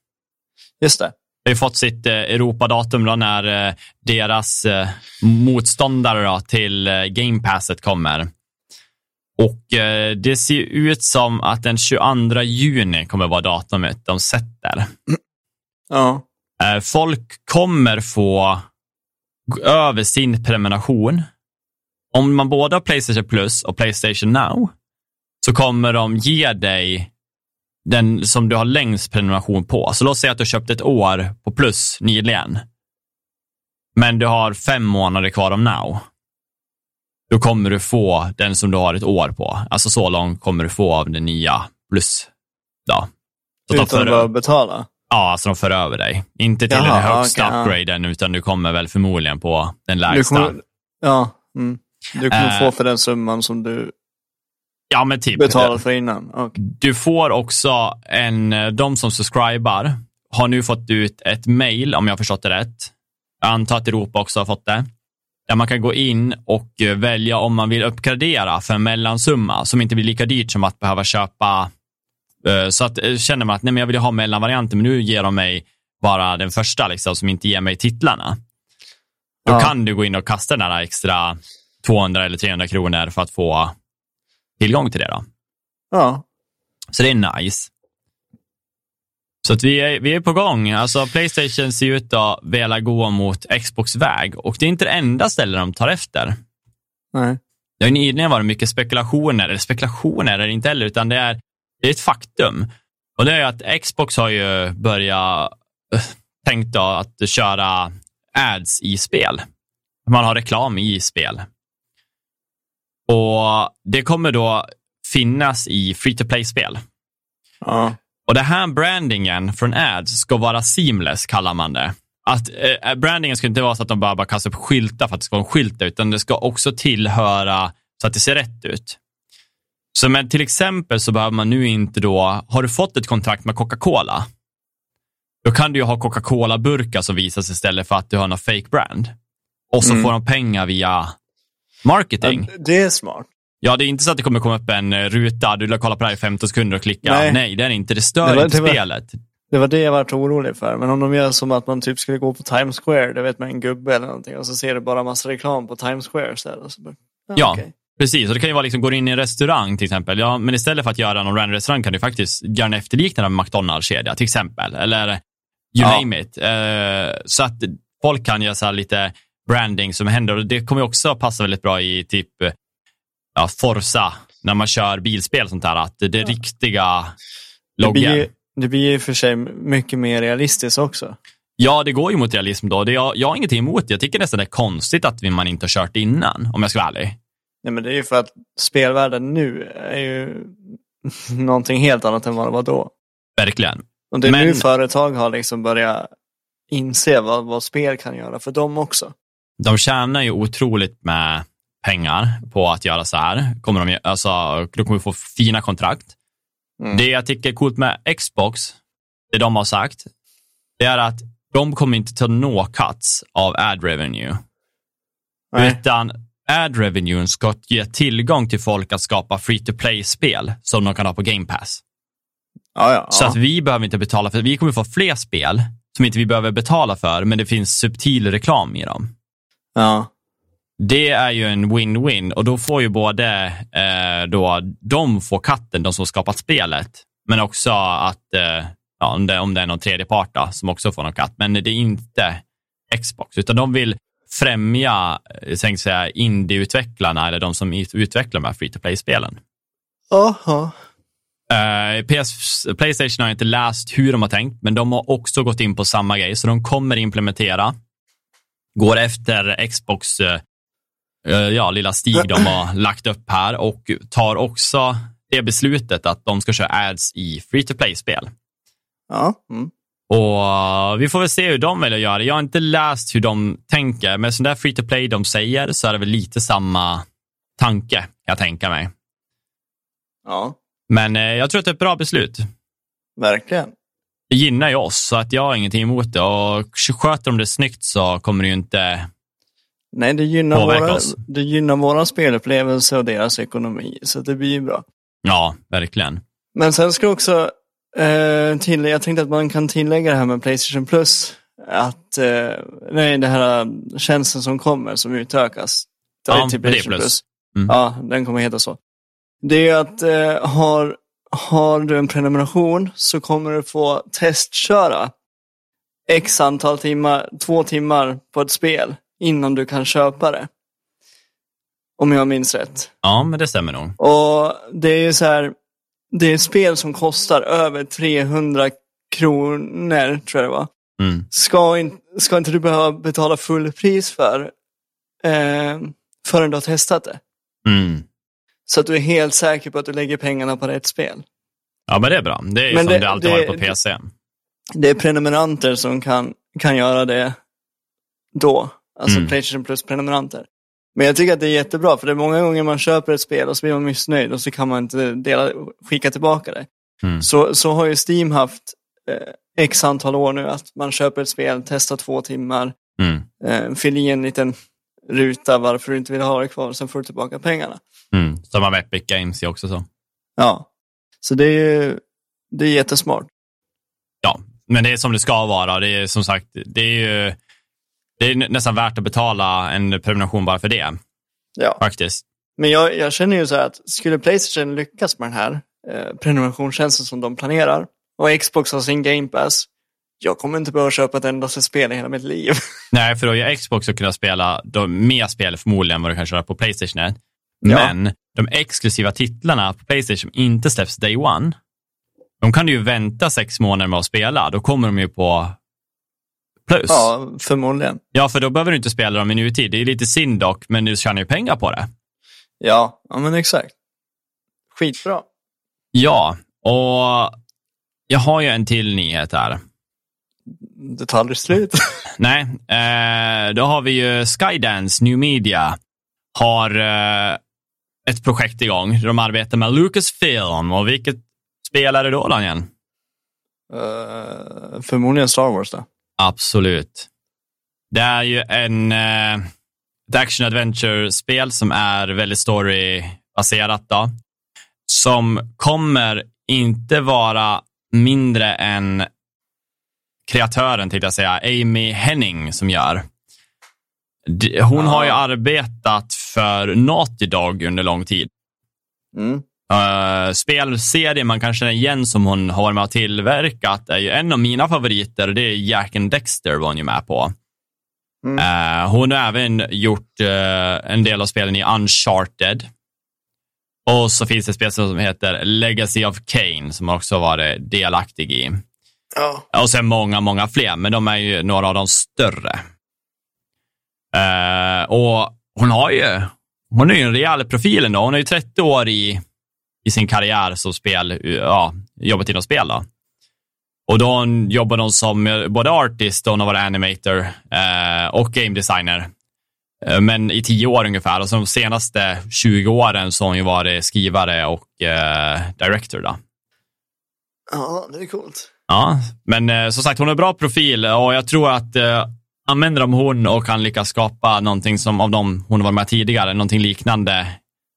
Just det. Vi har fått sitt eh, Europadatum då när eh, deras eh, motståndare då, till eh, Game Passet kommer. Och eh, det ser ut som att den 22 juni kommer vara datumet de sätter. Ja. Eh, folk kommer få över sin prenumeration. Om man både har Playstation Plus och Playstation Now så kommer de ge dig den som du har längst prenumeration på. Så låt säga att du har köpt ett år på Plus nyligen. Men du har fem månader kvar om Now. Då kommer du få den som du har ett år på. Alltså så långt kommer du få av den nya Plus. Ja. Så att Utan för- att behöva betala. Ja, alltså de för över dig. Inte till Jaha, den högsta ja. upgraden, utan du kommer väl förmodligen på den lägsta. kommer, ja, mm. du kommer Eh. få för den summan som du Ja, men typ. betalade för innan. Och, Du får också en, de som subscribar har nu fått ut ett mail, om jag har förstått det rätt. Jag antar att Europa också har fått det. Där man kan gå in och eh, välja om man vill uppgradera för en mellansumma som inte blir lika dyrt som att behöva köpa. eh, Så att eh, känner man att nej, men jag vill ha mellanvarianten, men nu ger de mig bara den första liksom, som inte ger mig titlarna. Då Ja. kan du gå in och kasta den här extra 200 eller 300 kronor för att få tillgång till det. Då. ja, Så det är nice. Så att vi, är, vi är på gång. Alltså Playstation ser ut att vilja gå mot Xbox väg och det är inte det enda stället de tar efter. nej. Det har nyligen varit mycket spekulationer, eller spekulationer är det inte heller, utan det är, det är ett faktum. Och det är att Xbox har ju börjat äh, tänkt då att köra ads i spel. Man har reklam i spel. Och det kommer då finnas i free to play-spel. Ja, Och det här brandingen från ads ska vara seamless, kallar man det. Att eh, brandingen ska inte vara så att de bara, bara kastar upp skyltar för att det ska vara en skylt, utan det ska också tillhöra så att det ser rätt ut. Så men till exempel så behöver man nu inte då, har du fått ett kontrakt med Coca-Cola, då kan du ju ha Coca-Cola-burkar som visas istället för att du har någon fake brand. Och så Mm. får de pengar via marketing. Det är smart. Ja, det är inte så att det kommer komma upp en eh, ruta, du kollar på det här i 15 sekunder och klicka. Nej, Nej. det är inte. Det stör Det var- inte det var- spelet. Det var det jag varit orolig för. Men om de gör som att man typ skulle gå på Times Square, det vet man en gubbe eller någonting, och så ser du bara massa reklam på Times Square istället. Så bara, Ja. okej. Precis, och det kan ju vara liksom, går du in i en restaurang till exempel, ja, men istället för att göra någon random restaurang kan du faktiskt göra en efterliknande av McDonalds-kedja till exempel, eller you Ja. name it. Eh, så att folk kan göra så lite branding som händer och det kommer också passa väldigt bra i typ ja, Forza, när man kör bilspel och sånt där, att det riktiga Det blir, loggan. ju, det blir ju för sig mycket mer realistiskt också. Ja, det går ju mot realism då. Det, jag, jag har ingenting emot det. Jag tycker nästan det är konstigt att man inte har kört innan, om jag ska vara ärlig. Nej, men det är ju för att spelvärlden nu är ju någonting helt annat än vad det var då. Verkligen. Och det är Men- nu företag har liksom börjat inse vad, vad spel kan göra för dem också. De tjänar ju otroligt med pengar på att göra så här. Kommer de, alltså, de kommer få fina kontrakt. Mm. Det jag tycker är coolt med Xbox, det de har sagt, det är att de kommer inte ta no cuts av ad revenue. Nej. Utan ad revenuen ska ge tillgång till folk att skapa free to play-spel som de kan ha på Game Pass. Ja, ja, Så ja. att vi behöver inte betala för Vi kommer få fler spel som inte vi behöver betala för, men det finns subtil reklam i dem. ja. Det är ju en win-win och då får ju både eh, då, de får katten, de som skapat spelet, men också att eh, ja, om, det, om det är någon tredje part då, som också får någon katt. Men det är inte Xbox, utan de vill främja eh, tänkte säga, indie-utvecklarna eller de som ut- utvecklar de här free to play-spelen. Aha. Uh, PS, Playstation har inte läst hur de har tänkt, men de har också gått in på samma grej, så de kommer implementera. Går efter Xbox, uh, ja, lilla stig de har lagt upp här och tar också det beslutet att de ska köra ads i free to play-spel. Ja. Mm. Och Vi får väl se hur de väljer att göra. Jag har inte läst hur de tänker, men sån där free to play de säger så är det väl lite samma tanke, jag tänker mig. Ja. Men eh, jag tror att det är ett bra beslut. Verkligen. Det gynnar ju oss, så att jag har ingenting emot det. Och sköter de det snyggt så kommer det ju inte Nej, det gynnar, våra, det gynnar våra spelupplevelse och deras ekonomi, så det blir ju bra. Ja, verkligen. Men sen ska också eh, till, jag tänkte att man kan tillägga det här med Playstation Plus, att eh, nej, det här tjänsten som kommer, som utökas. Ja, till Playstation Plus. Plus. Mm. Ja, den kommer heta så. Det är att eh, har, har du en prenumeration så kommer du få testköra x antal timmar, två timmar på ett spel innan du kan köpa det. Om jag minns rätt. Ja, men det stämmer nog. Och det är ju så här, det är spel som kostar över 300 kronor, tror jag det var. Mm. Ska, in, ska inte du behöva betala full pris för eh, förrän du har testat det? Mm. Så att du är helt säker på att du lägger pengarna på rätt spel. Ja, men det är bra. Det är men som det, det alltid det, varit på PC. Det är prenumeranter som kan, kan göra det då. Alltså mm. Playstation Plus-prenumeranter. Men jag tycker att det är jättebra, för det är många gånger man köper ett spel och så blir man missnöjd och så kan man inte dela, skicka tillbaka det. Mm. Så, så har ju Steam haft eh, x antal år nu att man köper ett spel, testar två timmar, mm. eh, fyller i en liten ruta varför du inte vill ha det kvar, sen får du tillbaka pengarna. Mm. Samma med Epic Games är också så. Ja, så det är, det är jättesmart. Ja, men det är som det ska vara. Det är som sagt, det är ju det är nästan värt att betala en prenumeration bara för det. Ja. Faktiskt. Men jag, jag känner ju så här att skulle Playstation lyckas med den här eh, prenumerationstjänsten som de planerar och Xbox har sin Game Pass, jag kommer inte behöva köpa ett endaste spel i hela mitt liv. Nej, för då ju Xbox att kunna spela då, mer spel förmodligen än vad du kan köra på Playstation. Men ja. de exklusiva titlarna på Playstation inte släpps day one. De kan du ju vänta sex månader med att spela. Då kommer de ju på plus. Ja, förmodligen. Ja, för då behöver du inte spela dem i nutid. Det är lite synd dock, men du tjänar ju pengar på det. Ja, ja men exakt. Skitbra. Ja, och jag har ju en till nyhet här. Det tar aldrig slut. Nej, eh, då har vi ju Skydance New Media har eh, ett projekt igång. De arbetar med Lucasfilm och vilket spel är det då, Daniel? Uh, förmodligen Star Wars då. Absolut. Det är ju en eh, ett action adventure-spel som är väldigt story-baserat. Då, som kommer inte vara mindre än kreatören, tänkte jag säga, Amy Henning som gör. Hon har ju arbetat för Naughty Dog under lång tid. Mm. Uh, spelserie man kan känna igen som hon har varit med och tillverkat är ju en av mina favoriter. Det är Jack and Dexter var hon ju med på. Mm. Uh, hon har även gjort uh, en del av spelen i Uncharted. Och så finns det spel som heter Legacy of Kane som också varit delaktig i. Ja. Och sen många, många fler, men de är ju några av de större. och hon har ju, hon är ju en rejäl profil ändå. Hon är ju 30 år i i sin karriär som spel, ja, jobbat inom spel. Då. Och då jobbade hon som både artist och hon varit animator eh, och game designer. Eh, men i tio år ungefär och så de senaste 20 åren så har hon ju varit skrivare och eh, director. Då. Ja, det är coolt. Ja, men eh, som sagt, hon har bra profil och jag tror att eh, använder de hon och kan lyckas skapa någonting som av dem hon varit med tidigare, någonting liknande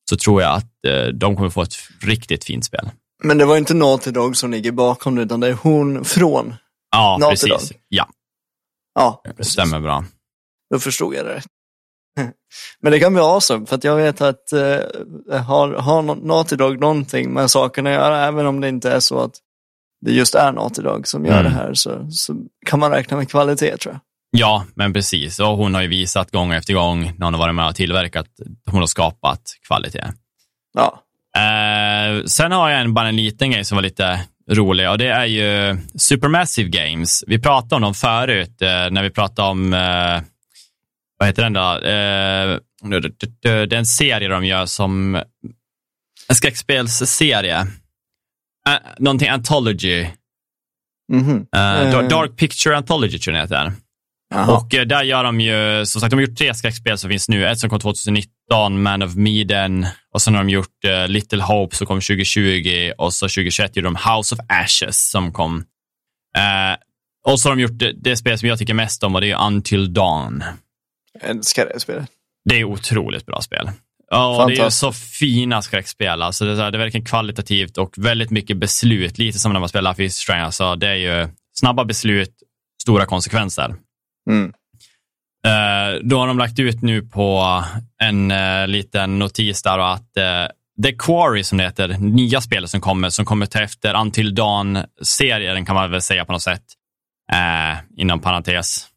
så tror jag att eh, de kommer få ett riktigt fint spel. Men det var inte Naughty Dog som ligger bakom det, utan det är hon från ja, Naughty precis. Dog. Ja, ja det stämmer bra. Då förstod jag det Men det kan bli awesome, för att jag vet att eh, har, har Naughty Dog någonting med saken att göra, även om det inte är så att det just är Naughty Dog som gör mm. det här, så, så kan man räkna med kvalitet tror jag. Ja, men precis. Och hon har ju visat gång efter gång när hon har varit med och tillverkat, hon har skapat kvalitet. Ja. Eh, sen har jag en, bara en liten grej som var lite rolig och det är ju Supermassive Games. Vi pratade om dem förut eh, när vi pratade om, eh, vad heter den då? Eh, det är en serie de gör som, en skräckspelsserie. Uh, någonting Anthology. Uh, Eh. Dark Picture Anthology tror jag den heter. Och eh, där gör de ju, som sagt, de har gjort tre skräckspel som finns nu. Ett som kom 2019, Man of Medan, och sen har de gjort eh, Little Hope som kom 2020 och så 2021 gjorde de House of Ashes som kom. Eh, och så har de gjort det, det spel som jag tycker mest om och det är Until Dawn. Jag älskar det spelet. Det är otroligt bra spel. Ja, det är så fina skräckspel. Alltså det, är, så här- det är verkligen kvalitativt och väldigt mycket beslut. Lite som när man spelar Life is Strange. Alltså det är ju snabba beslut, stora konsekvenser. Mm. Eh, då har de lagt ut nu på en eh, liten notis där att eh, The Quarry som det heter, nya spelet som kommer, som kommer ta efter Until Dawn-serien kan man väl säga på något sätt, eh, inom parentes.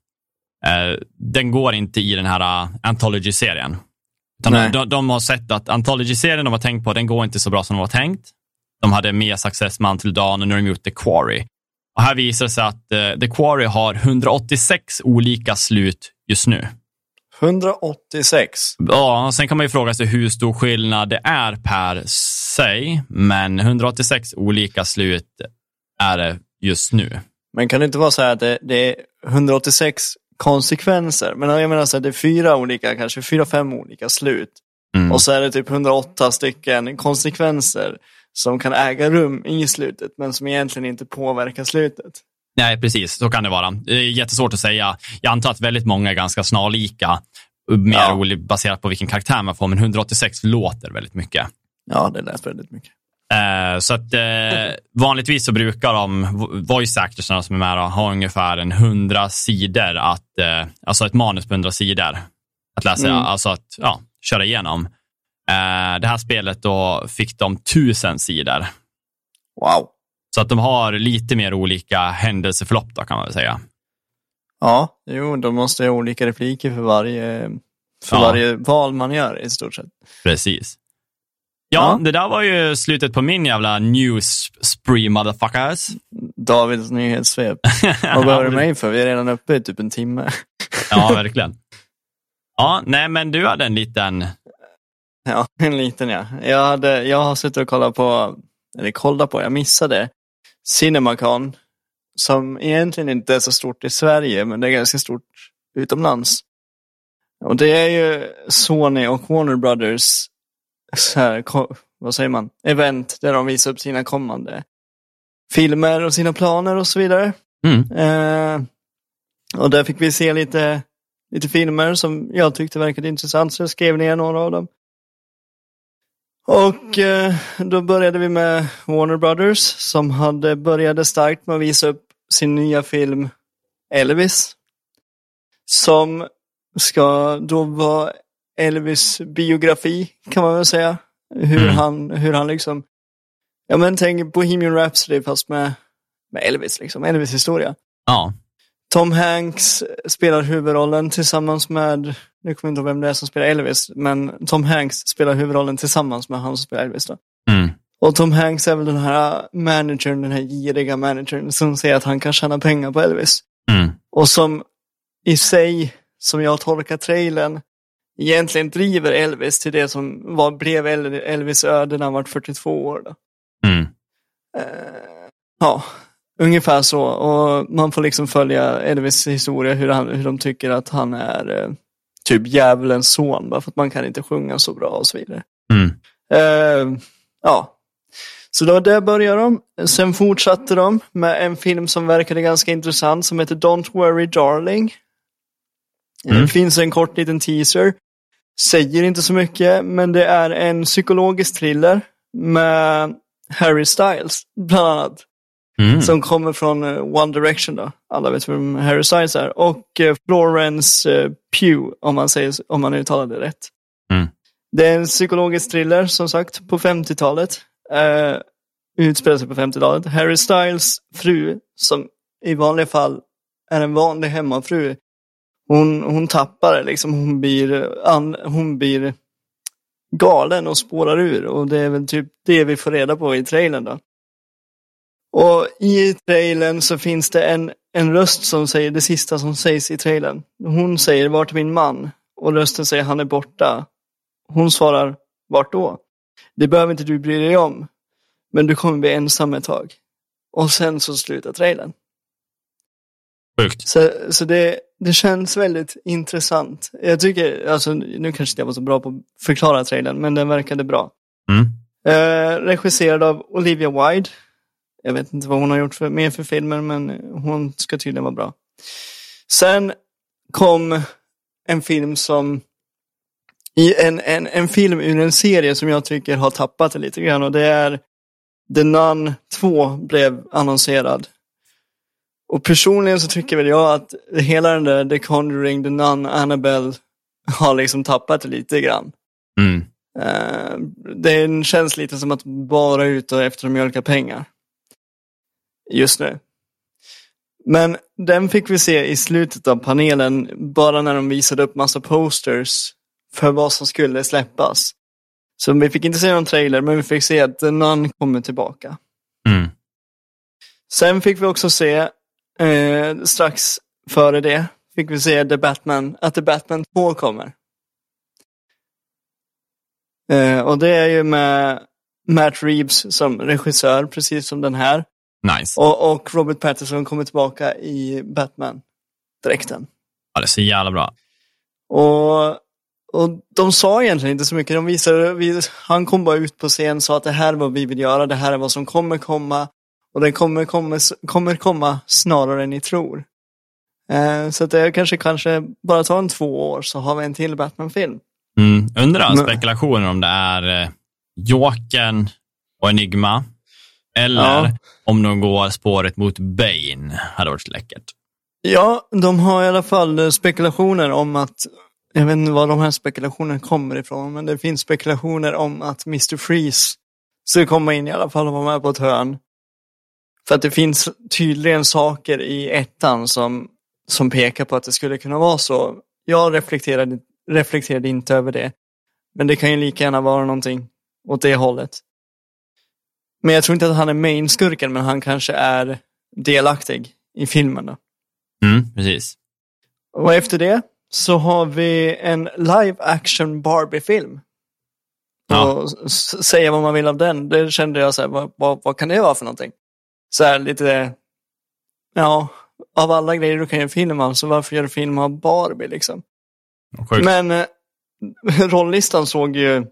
Eh, den går inte i den här uh, Anthology-serien. Nej. de, de har sett att Anthology-serien de har tänkt på, den går inte så bra som de var tänkt. De hade mer success med Until Dawn och nu har de gjort The Quarry. Och här visar det sig att eh, The Quarry har 186 olika slut just nu. 186. Ja, och sen kan man ju fråga sig hur stor skillnad det är per sig, men 186 olika slut är det just nu. Men kan det inte vara så här att det, det är 186 konsekvenser? Men jag menar så här, det är fyra olika, kanske fyra, fem olika slut. Mm. Och så är det typ 108 stycken konsekvenser som kan äga rum i slutet, men som egentligen inte påverkar slutet. Nej, precis. Så kan det vara. Det är jättesvårt att säga. Jag antar att väldigt många är ganska snarlika, mer Ja. baserat på vilken karaktär man får, men 186 låter väldigt mycket. Ja, det lät väldigt mycket. Eh, så att eh, vanligtvis så brukar de vo- voice actorsarna som är med ha ungefär en 100 sidor, att, eh, alltså ett manus på 100 sidor att läsa, Mm. alltså att ja, köra igenom. Eh, det här spelet då fick de 1000 sidor. Wow. Så att de har lite mer olika händelseförlopp då, kan man väl säga. Ja, jo, de måste ha olika repliker för varje, för Ja. varje val man gör i stort sett. Precis. Ja, Ja. det där var ju slutet på min jävla news spree motherfuckers. Davids nyhetssvep. Vad behöver du mig för? Vi är redan uppe i typ en timme. Ja, verkligen. Ja, nej, men du hade en liten... Ja, en liten ja. Jag, hade, jag har suttit och kollat på, eller kollat på, jag missade Cinemacon. Som egentligen inte är så stort i Sverige, men det är ganska stort utomlands. Och det är ju Sony och Warner Brothers, så här, vad säger man, event där de visar upp sina kommande filmer och sina planer och så vidare. Mm. Eh, och där fick vi se lite, lite filmer som jag tyckte verkade intressant, så jag skrev ner några av dem. Och eh, då började vi med Warner Brothers som hade började starkt med att visa upp sin nya film Elvis. Som ska då vara Elvis biografi kan man väl säga. Hur Mm. han, hur han liksom, ja men tänk Bohemian Rhapsody fast med, med Elvis liksom, Elvis historia. Ja. Tom Hanks spelar huvudrollen tillsammans med, nu kommer jag inte ihåg vem det är som spelar Elvis, men Tom Hanks spelar huvudrollen tillsammans med han som spelar Elvis. Då. Mm. Och Tom Hanks är väl den här managern, den här giriga managern som säger att han kan tjäna pengar på Elvis. Mm. Och som i sig, som jag tolkar trailern, egentligen driver Elvis till det som var, blev El- Elvis öde när han var 42 år. Då. Mm. Eh, ja, ungefär så. Och man får liksom följa Elvis historia, hur, han, hur de tycker att han är eh, typ djävulens son, bara för att man kan inte sjunga så bra och så vidare. Mm. Eh, ja, så då där börjar de. Sen fortsatte de med en film som verkade ganska intressant som heter Don't Worry Darling. Mm. Det finns en kort liten teaser. Säger inte så mycket, men det är en psykologisk thriller med Harry Styles, bland annat. Mm. Som kommer från eh, One Direction då. Alla vet vem Harry Styles är. Och eh, Florence eh, Pugh, om man, säger, om man uttalar det rätt. Mm. Det är en psykologisk thriller, som sagt, på 50-talet. Eh, utspelar sig på 50-talet. Harry Styles fru, som i vanliga fall är en vanlig hemmafru, hon, hon tappar det liksom. Hon blir, an, hon blir galen och spårar ur. Och det är väl typ det vi får reda på i trailern då. Och i trailern så finns det en, en röst som säger det sista som sägs i trailern. Hon säger vart är min man? Och rösten säger han är borta. Hon svarar vart då? Det behöver inte du bry dig om. Men du kommer bli ensam ett tag. Och sen så slutar trailern. Sjukt. Så, så det, det känns väldigt intressant. Jag tycker, alltså nu kanske inte jag var så bra på att förklara trailern, men den verkade bra. Mm. Eh, regisserad av Olivia Wilde. Jag vet inte vad hon har gjort för, mer för filmer, men hon ska tydligen vara bra. Sen kom en film som i en, en, en film ur en serie som jag tycker har tappat det lite grann och det är The Nun 2 blev annonserad. Och personligen så tycker väl jag att hela den där The Conjuring, The Nun, Annabelle har liksom tappat det lite grann. Mm. Uh, det känns lite som att bara ut efter att mjölka pengar. Just nu. Men den fick vi se i slutet av panelen, bara när de visade upp massa posters för vad som skulle släppas. Så vi fick inte se någon trailer, men vi fick se att Nun kommer tillbaka. Mm. Sen fick vi också se, eh, strax före det, fick vi se The Batman, att The Batman 2 kommer. Eh, och det är ju med Matt Reeves som regissör, precis som den här. Nice. Och, och Robert Pattinson kommer tillbaka i Batman-dräkten. Ja, det är så jävla bra. Och, och de sa egentligen inte så mycket. De visade, vi, han kom bara ut på scen och sa att det här är vad vi vill göra, det här är vad som kommer komma. Och det kommer komma, kommer komma snarare än ni tror. Eh, så att det kanske, kanske bara tar en två år så har vi en till Batman-film. Mm. Undrar spekulationer om det är eh, Jokern och Enigma. Eller Ja. om de går spåret mot Bane. Hade varit läckert. Ja, de har i alla fall eh, spekulationer om att, jag vet inte var de här spekulationerna kommer ifrån, men det finns spekulationer om att Mr. Freeze ska komma in i alla fall och vara med på ett hörn. För att det finns tydligen saker i ettan som, som pekar på att det skulle kunna vara så. Jag reflekterade, reflekterade inte över det. Men det kan ju lika gärna vara någonting åt det hållet. Men jag tror inte att han är main-skurken, men han kanske är delaktig i filmen. Då. Mm, precis. Och efter det så har vi en live action Barbie-film. Ja. Och säga vad man vill av den, det kände jag så här, vad, vad, vad kan det vara för någonting? Så här lite, ja, av alla grejer du kan göra film av, så varför gör du film av Barbie liksom? Sjukt. Men eh, rolllistan såg ju,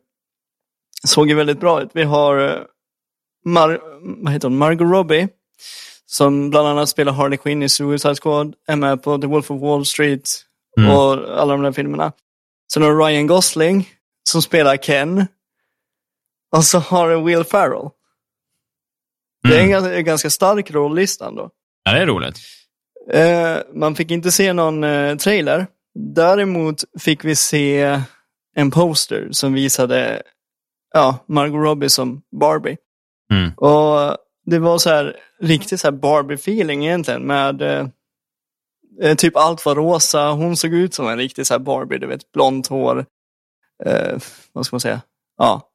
såg ju väldigt bra ut. Vi har eh, Mar vad heter hon? Margot Robbie, som bland annat spelar Harley Quinn i Suicide Squad, är med på The Wolf of Wall Street Mm. och alla de där filmerna. Sen har Ryan Gosling, som spelar Ken. Och så har du Will Ferrell. Det är en, Mm. ganska- en ganska stark rollista då. Ja, det är roligt. Eh, man fick inte se någon eh, trailer. Däremot fick vi se en poster som visade ja, Margot Robbie som Barbie. Mm. Och det var så här riktigt så här Barbie-feeling egentligen med eh, eh, typ allt var rosa. Hon såg ut som en riktig så här Barbie, du vet, blont hår. Eh, vad ska man säga? Ja,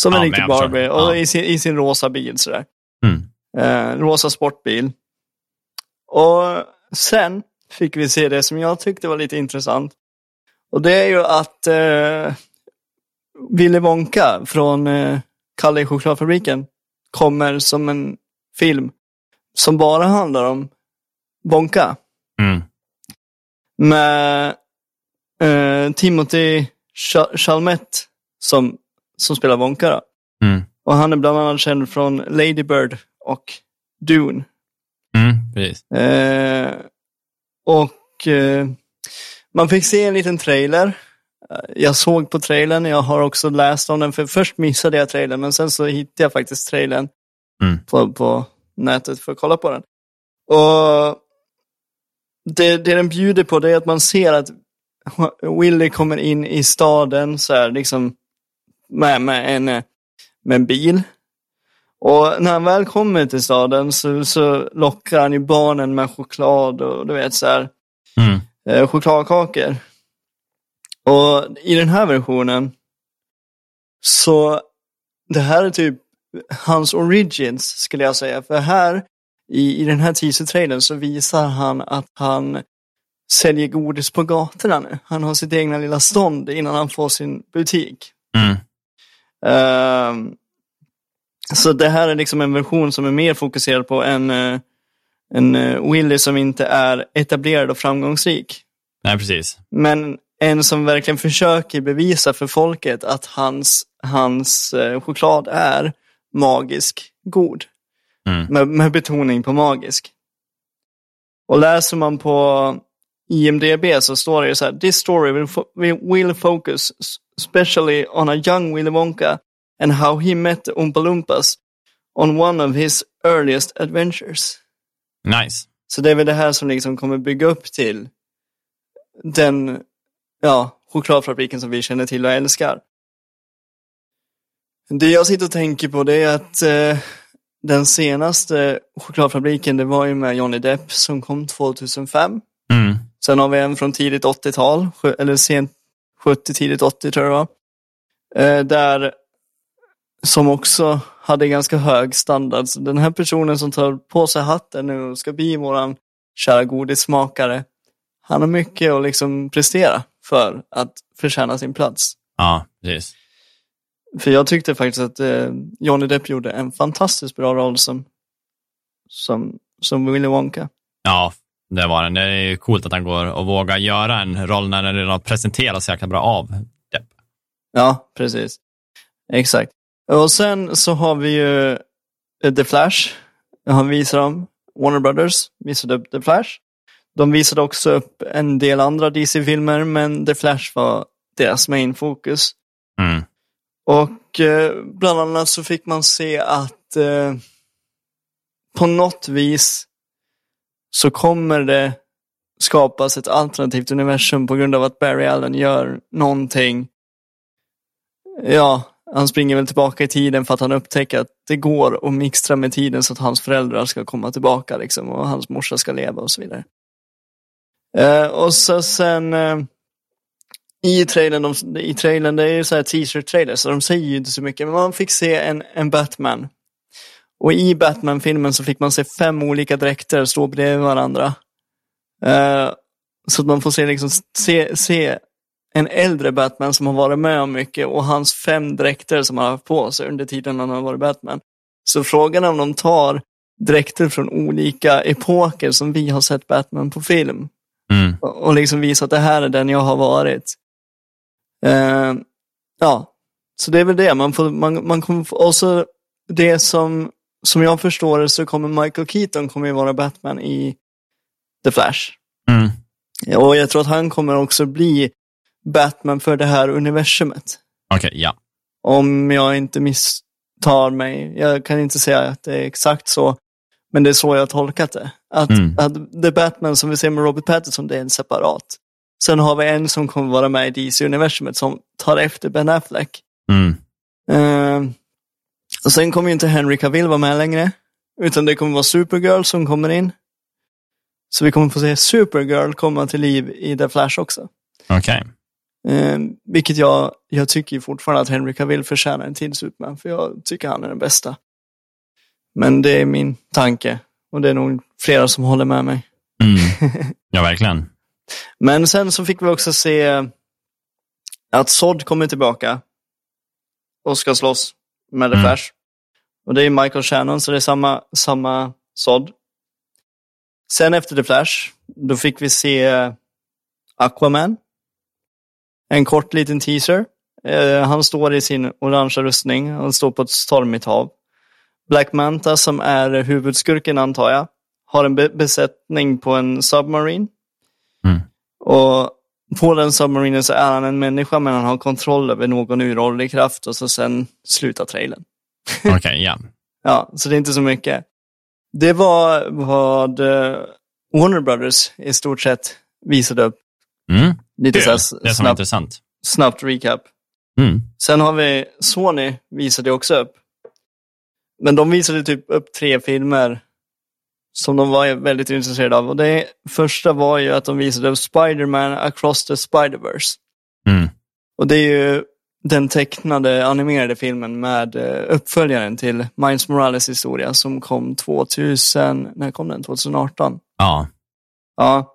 som en Ja, riktig. Barbie. Och Ja. i, sin, i sin rosa bil sådär. Mm. Eh, rosa sportbil. Och sen fick vi se det som jag tyckte var lite intressant. Och det är ju att eh, Willy Wonka från eh, Kalle i chokladfabriken kommer som en film som bara handlar om Wonka. Mm. Med eh, Timothy Cha- Chalamet som, som spelar Wonka. Mm. Och han är bland annat känd från Lady Bird och Dune. Mm. Eh, och eh, man fick se en liten trailer. Jag såg på trailern, jag har också läst om den, för först missade jag trailern, men sen så hittade jag faktiskt trailern Mm. på, på nätet för att kolla på den. Och det, det den bjuder på det är att man ser att Willy kommer in i staden så här, liksom med, med, en, med en bil. Och när han väl kommer till staden så, så lockar han ju barnen med choklad och du vet så här, Mm. eh, chokladkakor. Och i den här versionen Så det här är typ hans origins skulle jag säga. För här i, i den här teaser-trailern så visar han att han säljer godis på gatorna nu. Han har sitt egna lilla stånd innan han får sin butik. Mm. Ehm, så det här är liksom en version som är mer fokuserad på en, uh, en uh, Willy som inte är etablerad och framgångsrik. Nej, precis. Men en som verkligen försöker bevisa för folket att hans, hans uh, choklad är magisk god. Mm. Med, med betoning på magisk. Och läser man på IMDB så står det ju så här, this story will, fo will focus especially on a young Willy Wonka and how he met the Oompa Loompas on one of his earliest adventures. Nice. Så det är väl det här som liksom kommer bygga upp till den ja, chokladfabriken som vi känner till och älskar. Det jag sitter och tänker på det är att eh, den senaste chokladfabriken det var ju med Johnny Depp som kom 2005. Mm. Sen har vi en från tidigt 80-tal, eller sent 70, tidigt 80 tror jag det var. Eh, där, som också hade ganska hög standard. Så den här personen som tar på sig hatten nu och ska bli våran kära godissmakare. Han har mycket att liksom prestera för att förtjäna sin plats. Ja, precis. För jag tyckte faktiskt att eh, Johnny Depp gjorde en fantastiskt bra roll som, som, som Willy Wonka. Ja, det var den. Det är ju coolt att han går och vågar göra en roll när den redan presenteras så jäkla bra av Depp. Ja, precis. Exakt. Och sen så har vi ju eh, The Flash. Han visar dem. Warner Brothers visade upp The Flash. De visade också upp en del andra DC-filmer, men The Flash var deras main fokus. Mm. Och eh, bland annat så fick man se att eh, på något vis så kommer det skapas ett alternativt universum på grund av att Barry Allen gör någonting. Ja, han springer väl tillbaka i tiden för att han upptäcker att det går att mixtra med tiden så att hans föräldrar ska komma tillbaka liksom, och hans morsa ska leva och så vidare. Eh, och så sen eh, i trailern, de, i trailern, det är ju så här teaser-trailer så de säger ju inte så mycket, men man fick se en, en Batman. Och i Batman-filmen så fick man se fem olika dräkter stå bredvid varandra. Eh, så att man får se, liksom, se, se en äldre Batman som har varit med om mycket och hans fem dräkter som han har haft på sig under tiden han har varit Batman. Så frågan är om de tar dräkter från olika epoker som vi har sett Batman på film. Mm. Och, och liksom visa att det här är den jag har varit. Eh, ja, så det är väl det. Man får, man, man kommer få, och så det som, som jag förstår det så kommer Michael Keaton kommer vara Batman i The Flash. Mm. Och jag tror att han kommer också bli Batman för det här universumet. Okej, ja. Om jag inte misstar mig. Jag kan inte säga att det är exakt så. Men det är så jag har tolkat det. Att, Mm. att The Batman som vi ser med Robert Pattinson, det är en separat. Sen har vi en som kommer vara med i DC-universumet som tar efter Ben Affleck. Mm. Eh, och sen kommer ju inte Henry Cavill vara med längre. Utan det kommer vara Supergirl som kommer in. Så vi kommer få se Supergirl komma till liv i The Flash också. Okej. Eh, vilket jag, jag tycker fortfarande att Henry Cavill förtjänar en till Superman, för jag tycker han är den bästa. Men det är min tanke, och det är nog flera som håller med mig. Mm. Ja, verkligen. Men sen så fick vi också se att Sod kommer tillbaka och ska slåss med The Mm. Flash. Och det är Michael Shannon, så det är samma, samma Sod. Sen efter The Flash, då fick vi se Aquaman. En kort liten teaser. Eh, han står i sin orangea rustning, han står på ett stormigt hav. Black Manta, som är huvudskurken antar jag, har en be- besättning på en submarine. Mm. Och på den submarinen så är han en människa men han har kontroll över någon uråldrig kraft och så sen slutar trailern. Okej, ja. Ja, så det är inte så mycket. Det var vad eh, Warner Brothers i stort sett visade upp. Mm. Lite Kul. så Det som är intressant. snabbt recap. Mm. Sen har vi Sony visade också upp. Men de visade typ upp tre filmer som de var väldigt intresserade av. Och det första var ju att de visade upp Spider-Man Across the Spider-Verse. Mm. Och det är ju den tecknade animerade filmen med eh, uppföljaren till Miles Morales historia som kom 2000, när kom den? 2018? Ja. Ja.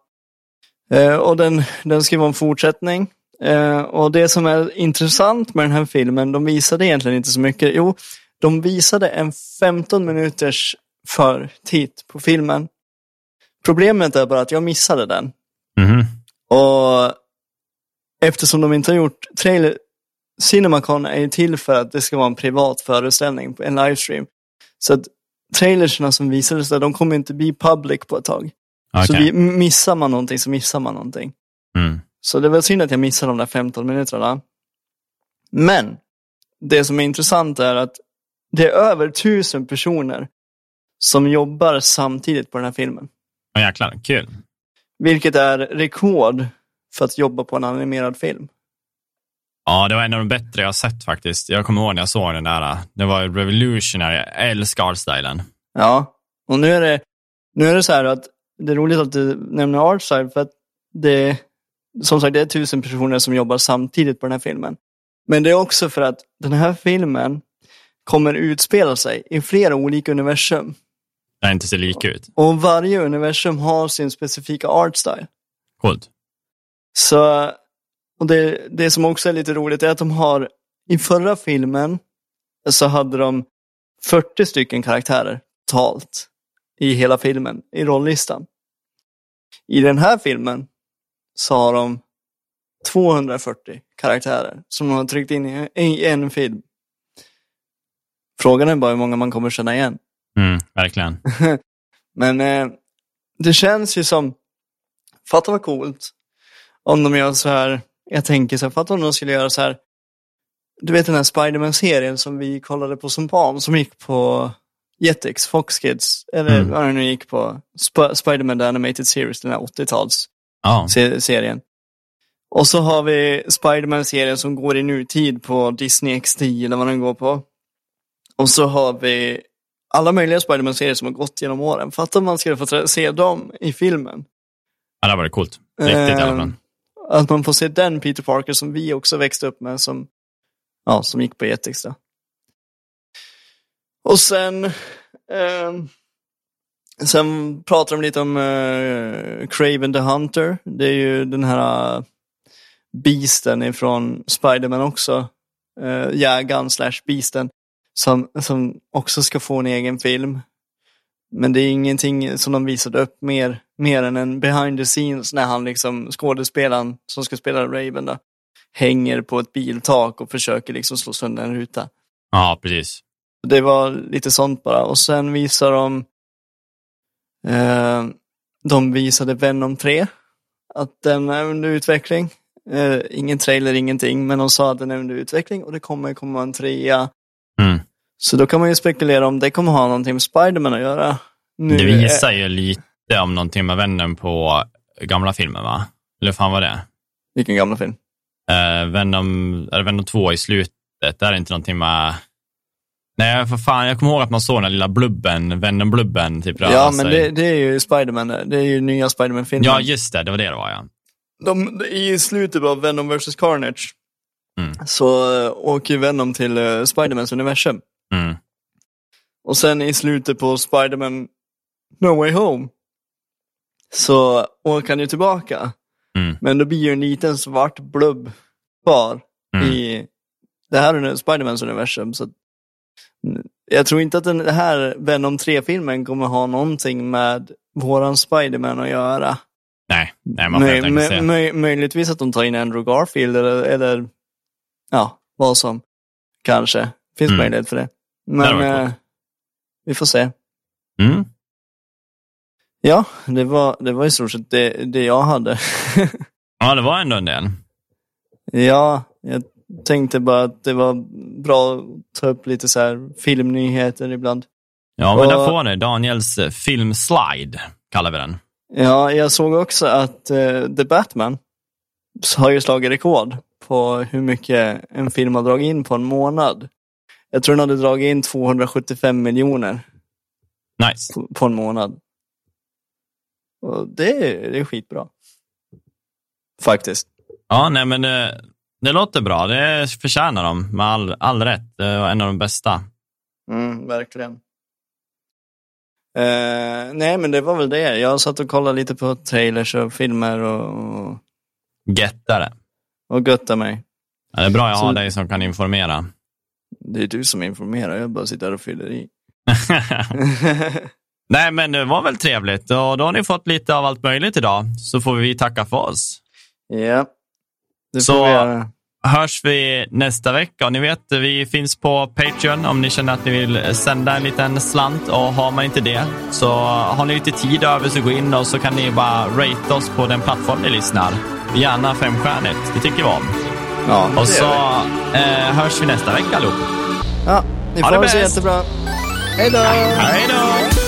Eh, och den, den ska vara en fortsättning. Eh, och det som är intressant med den här filmen, de visade egentligen inte så mycket. Jo, de visade en 15 minuters förtitt på filmen. Problemet är bara att jag missade den. Mhm. Och eftersom de inte har gjort trailer, Cinemacon är ju till för att det ska vara en privat föreställning, en livestream. Så att trailersna som visades där, de kommer inte bli public på ett tag. Så Okej. vi, missar man någonting så missar man någonting. Mm. Så det var synd att jag missade de där 15 minuterna. Men det som är intressant är att det är över tusen personer som jobbar samtidigt på den här filmen. Åh, jäklar, kul. Vilket är rekord för att jobba på en animerad film. Ja, det var en av de bättre jag sett faktiskt. Jag kommer ihåg när jag såg den där. Det var revolutionary. Jag älskar artstylen. Ja, och nu är det, nu är det så här att det är roligt att du nämner Artside för att det, som sagt, det är tusen personer som jobbar samtidigt på den här filmen. Men det är också för att den här filmen kommer utspela sig i flera olika universum. Den inte ser lika ut. Och varje universum har sin specifika artstyle. Coolt. Så, och det, det som också är lite roligt är att de har, i förra filmen så hade de 40 stycken karaktärer totalt i hela filmen, i rolllistan. I den här filmen så har de 240 karaktärer som de har tryckt in i en film. Frågan är bara hur många man kommer känna igen. Mm, verkligen. Men eh, det känns ju som, fatta vad coolt om de gör så här, jag tänker så här, fatta om de skulle göra så här, du vet den här Spiderman-serien som vi kollade på som barn, som gick på Jetix, Fox Kids, eller Mm. vad det nu gick på, Sp- Spiderman The Animated Series, den här 80-tals Ja, se- serien. Och så har vi Spiderman-serien som går i nutid på Disney XD eller vad den går på. Och så har vi alla möjliga Spiderman-serier som har gått genom åren. Fatta om man skulle få se dem i filmen. ja det var coolt. Riktigt i alla fall. Ehm, Att man får se den Peter Parker som vi också växte upp med som, ja, som gick på Jetix. Och sen, ehm, sen pratar de lite om uh, Craven the Hunter. Det är ju den här uh, beasten ifrån Spiderman också. Uh, jägaren slash beasten. Som, som också ska få en egen film. Men det är ingenting som de visade upp mer, mer än en behind the scenes när han liksom, skådespelaren som ska spela Raven då, hänger på ett biltak och försöker liksom slå sönder en ruta. Ja, precis. Det var lite sånt bara. Och sen visar de, eh, de visade Venom 3, att den är under utveckling. Eh, ingen trailer, ingenting, men de sa att den är under utveckling och det kommer komma en trea. Mm. Så då kan man ju spekulera om det kommer ha någonting med Spiderman att göra. Nu, Det visar ju lite om någonting med vännen på gamla filmen, va? Eller fan var det? Vilken gamla film? Uh, Venom, är det Venom 2 i slutet? Där är det inte någonting med... Nej, för fan, jag kommer ihåg att man såg den där lilla blubben, Venom-blubben, typ Ja, men sig. det, det är ju Spiderman, det är ju nya Spiderman-filmen. Ja, just det. Det var det det var, ja. De, I slutet av Venom vs vs Mm. så uh, åker Venom till uh, Spidermans universum. Mm. Och sen i slutet på Spiderman No Way Home så åker han ju tillbaka. Mm. Men då blir ju en liten svart blubb kvar Mm. i det här är Spidermans universum. Så jag tror inte att den här Venom 3-filmen kommer ha någonting med våran Spiderman att göra. Nej, nej, man får helt Möj, möj, möjligtvis att de tar in Andrew Garfield eller, eller ja, vad som kanske finns Mm. möjlighet för det. Det Men varit eh, vi får se. Mm. Ja, det var, det var i stort sett det, det jag hade. Ja, det var ändå en del. ja, jag tänkte bara att det var bra att ta upp lite så här filmnyheter ibland. Ja, men Och- där får ni Daniels eh, filmslide, kallar vi den. Ja, jag såg också att eh, The Batman har ju slagit rekord på hur mycket en film har dragit in på en månad. Jag tror den hade dragit in 275 miljoner Nice. på, på en månad. Och det, är- det är skitbra. Faktiskt. Ja, nej men eh, det låter bra. Det förtjänar de med all, all rätt. Det var en av de bästa. Mm, verkligen. Eh, nej, men det var väl det. Jag satt och kollade lite på trailers och filmer och, och, Gettare. Och göttade mig. Ja, det är bra jag har Så- dig som kan informera. Det är du som informerar, jag bara sitter här och fyller i. Nej, men det var väl trevligt och då har ni fått lite av allt möjligt idag. Så får vi tacka för oss. ja, det Så- får vi göra. hörs vi nästa vecka. Och ni vet, vi finns på Patreon om ni känner att ni vill sända en liten slant. Och har man inte det så har ni lite tid över så gå in och så kan ni bara rate oss på den plattform ni lyssnar. Gärna femstjärnigt, det tycker vi om. Ja, det Och så eh, hörs vi nästa vecka allihop. Ja, ni Ha får det ha det så bäst. jättebra. Hej då! Hej då!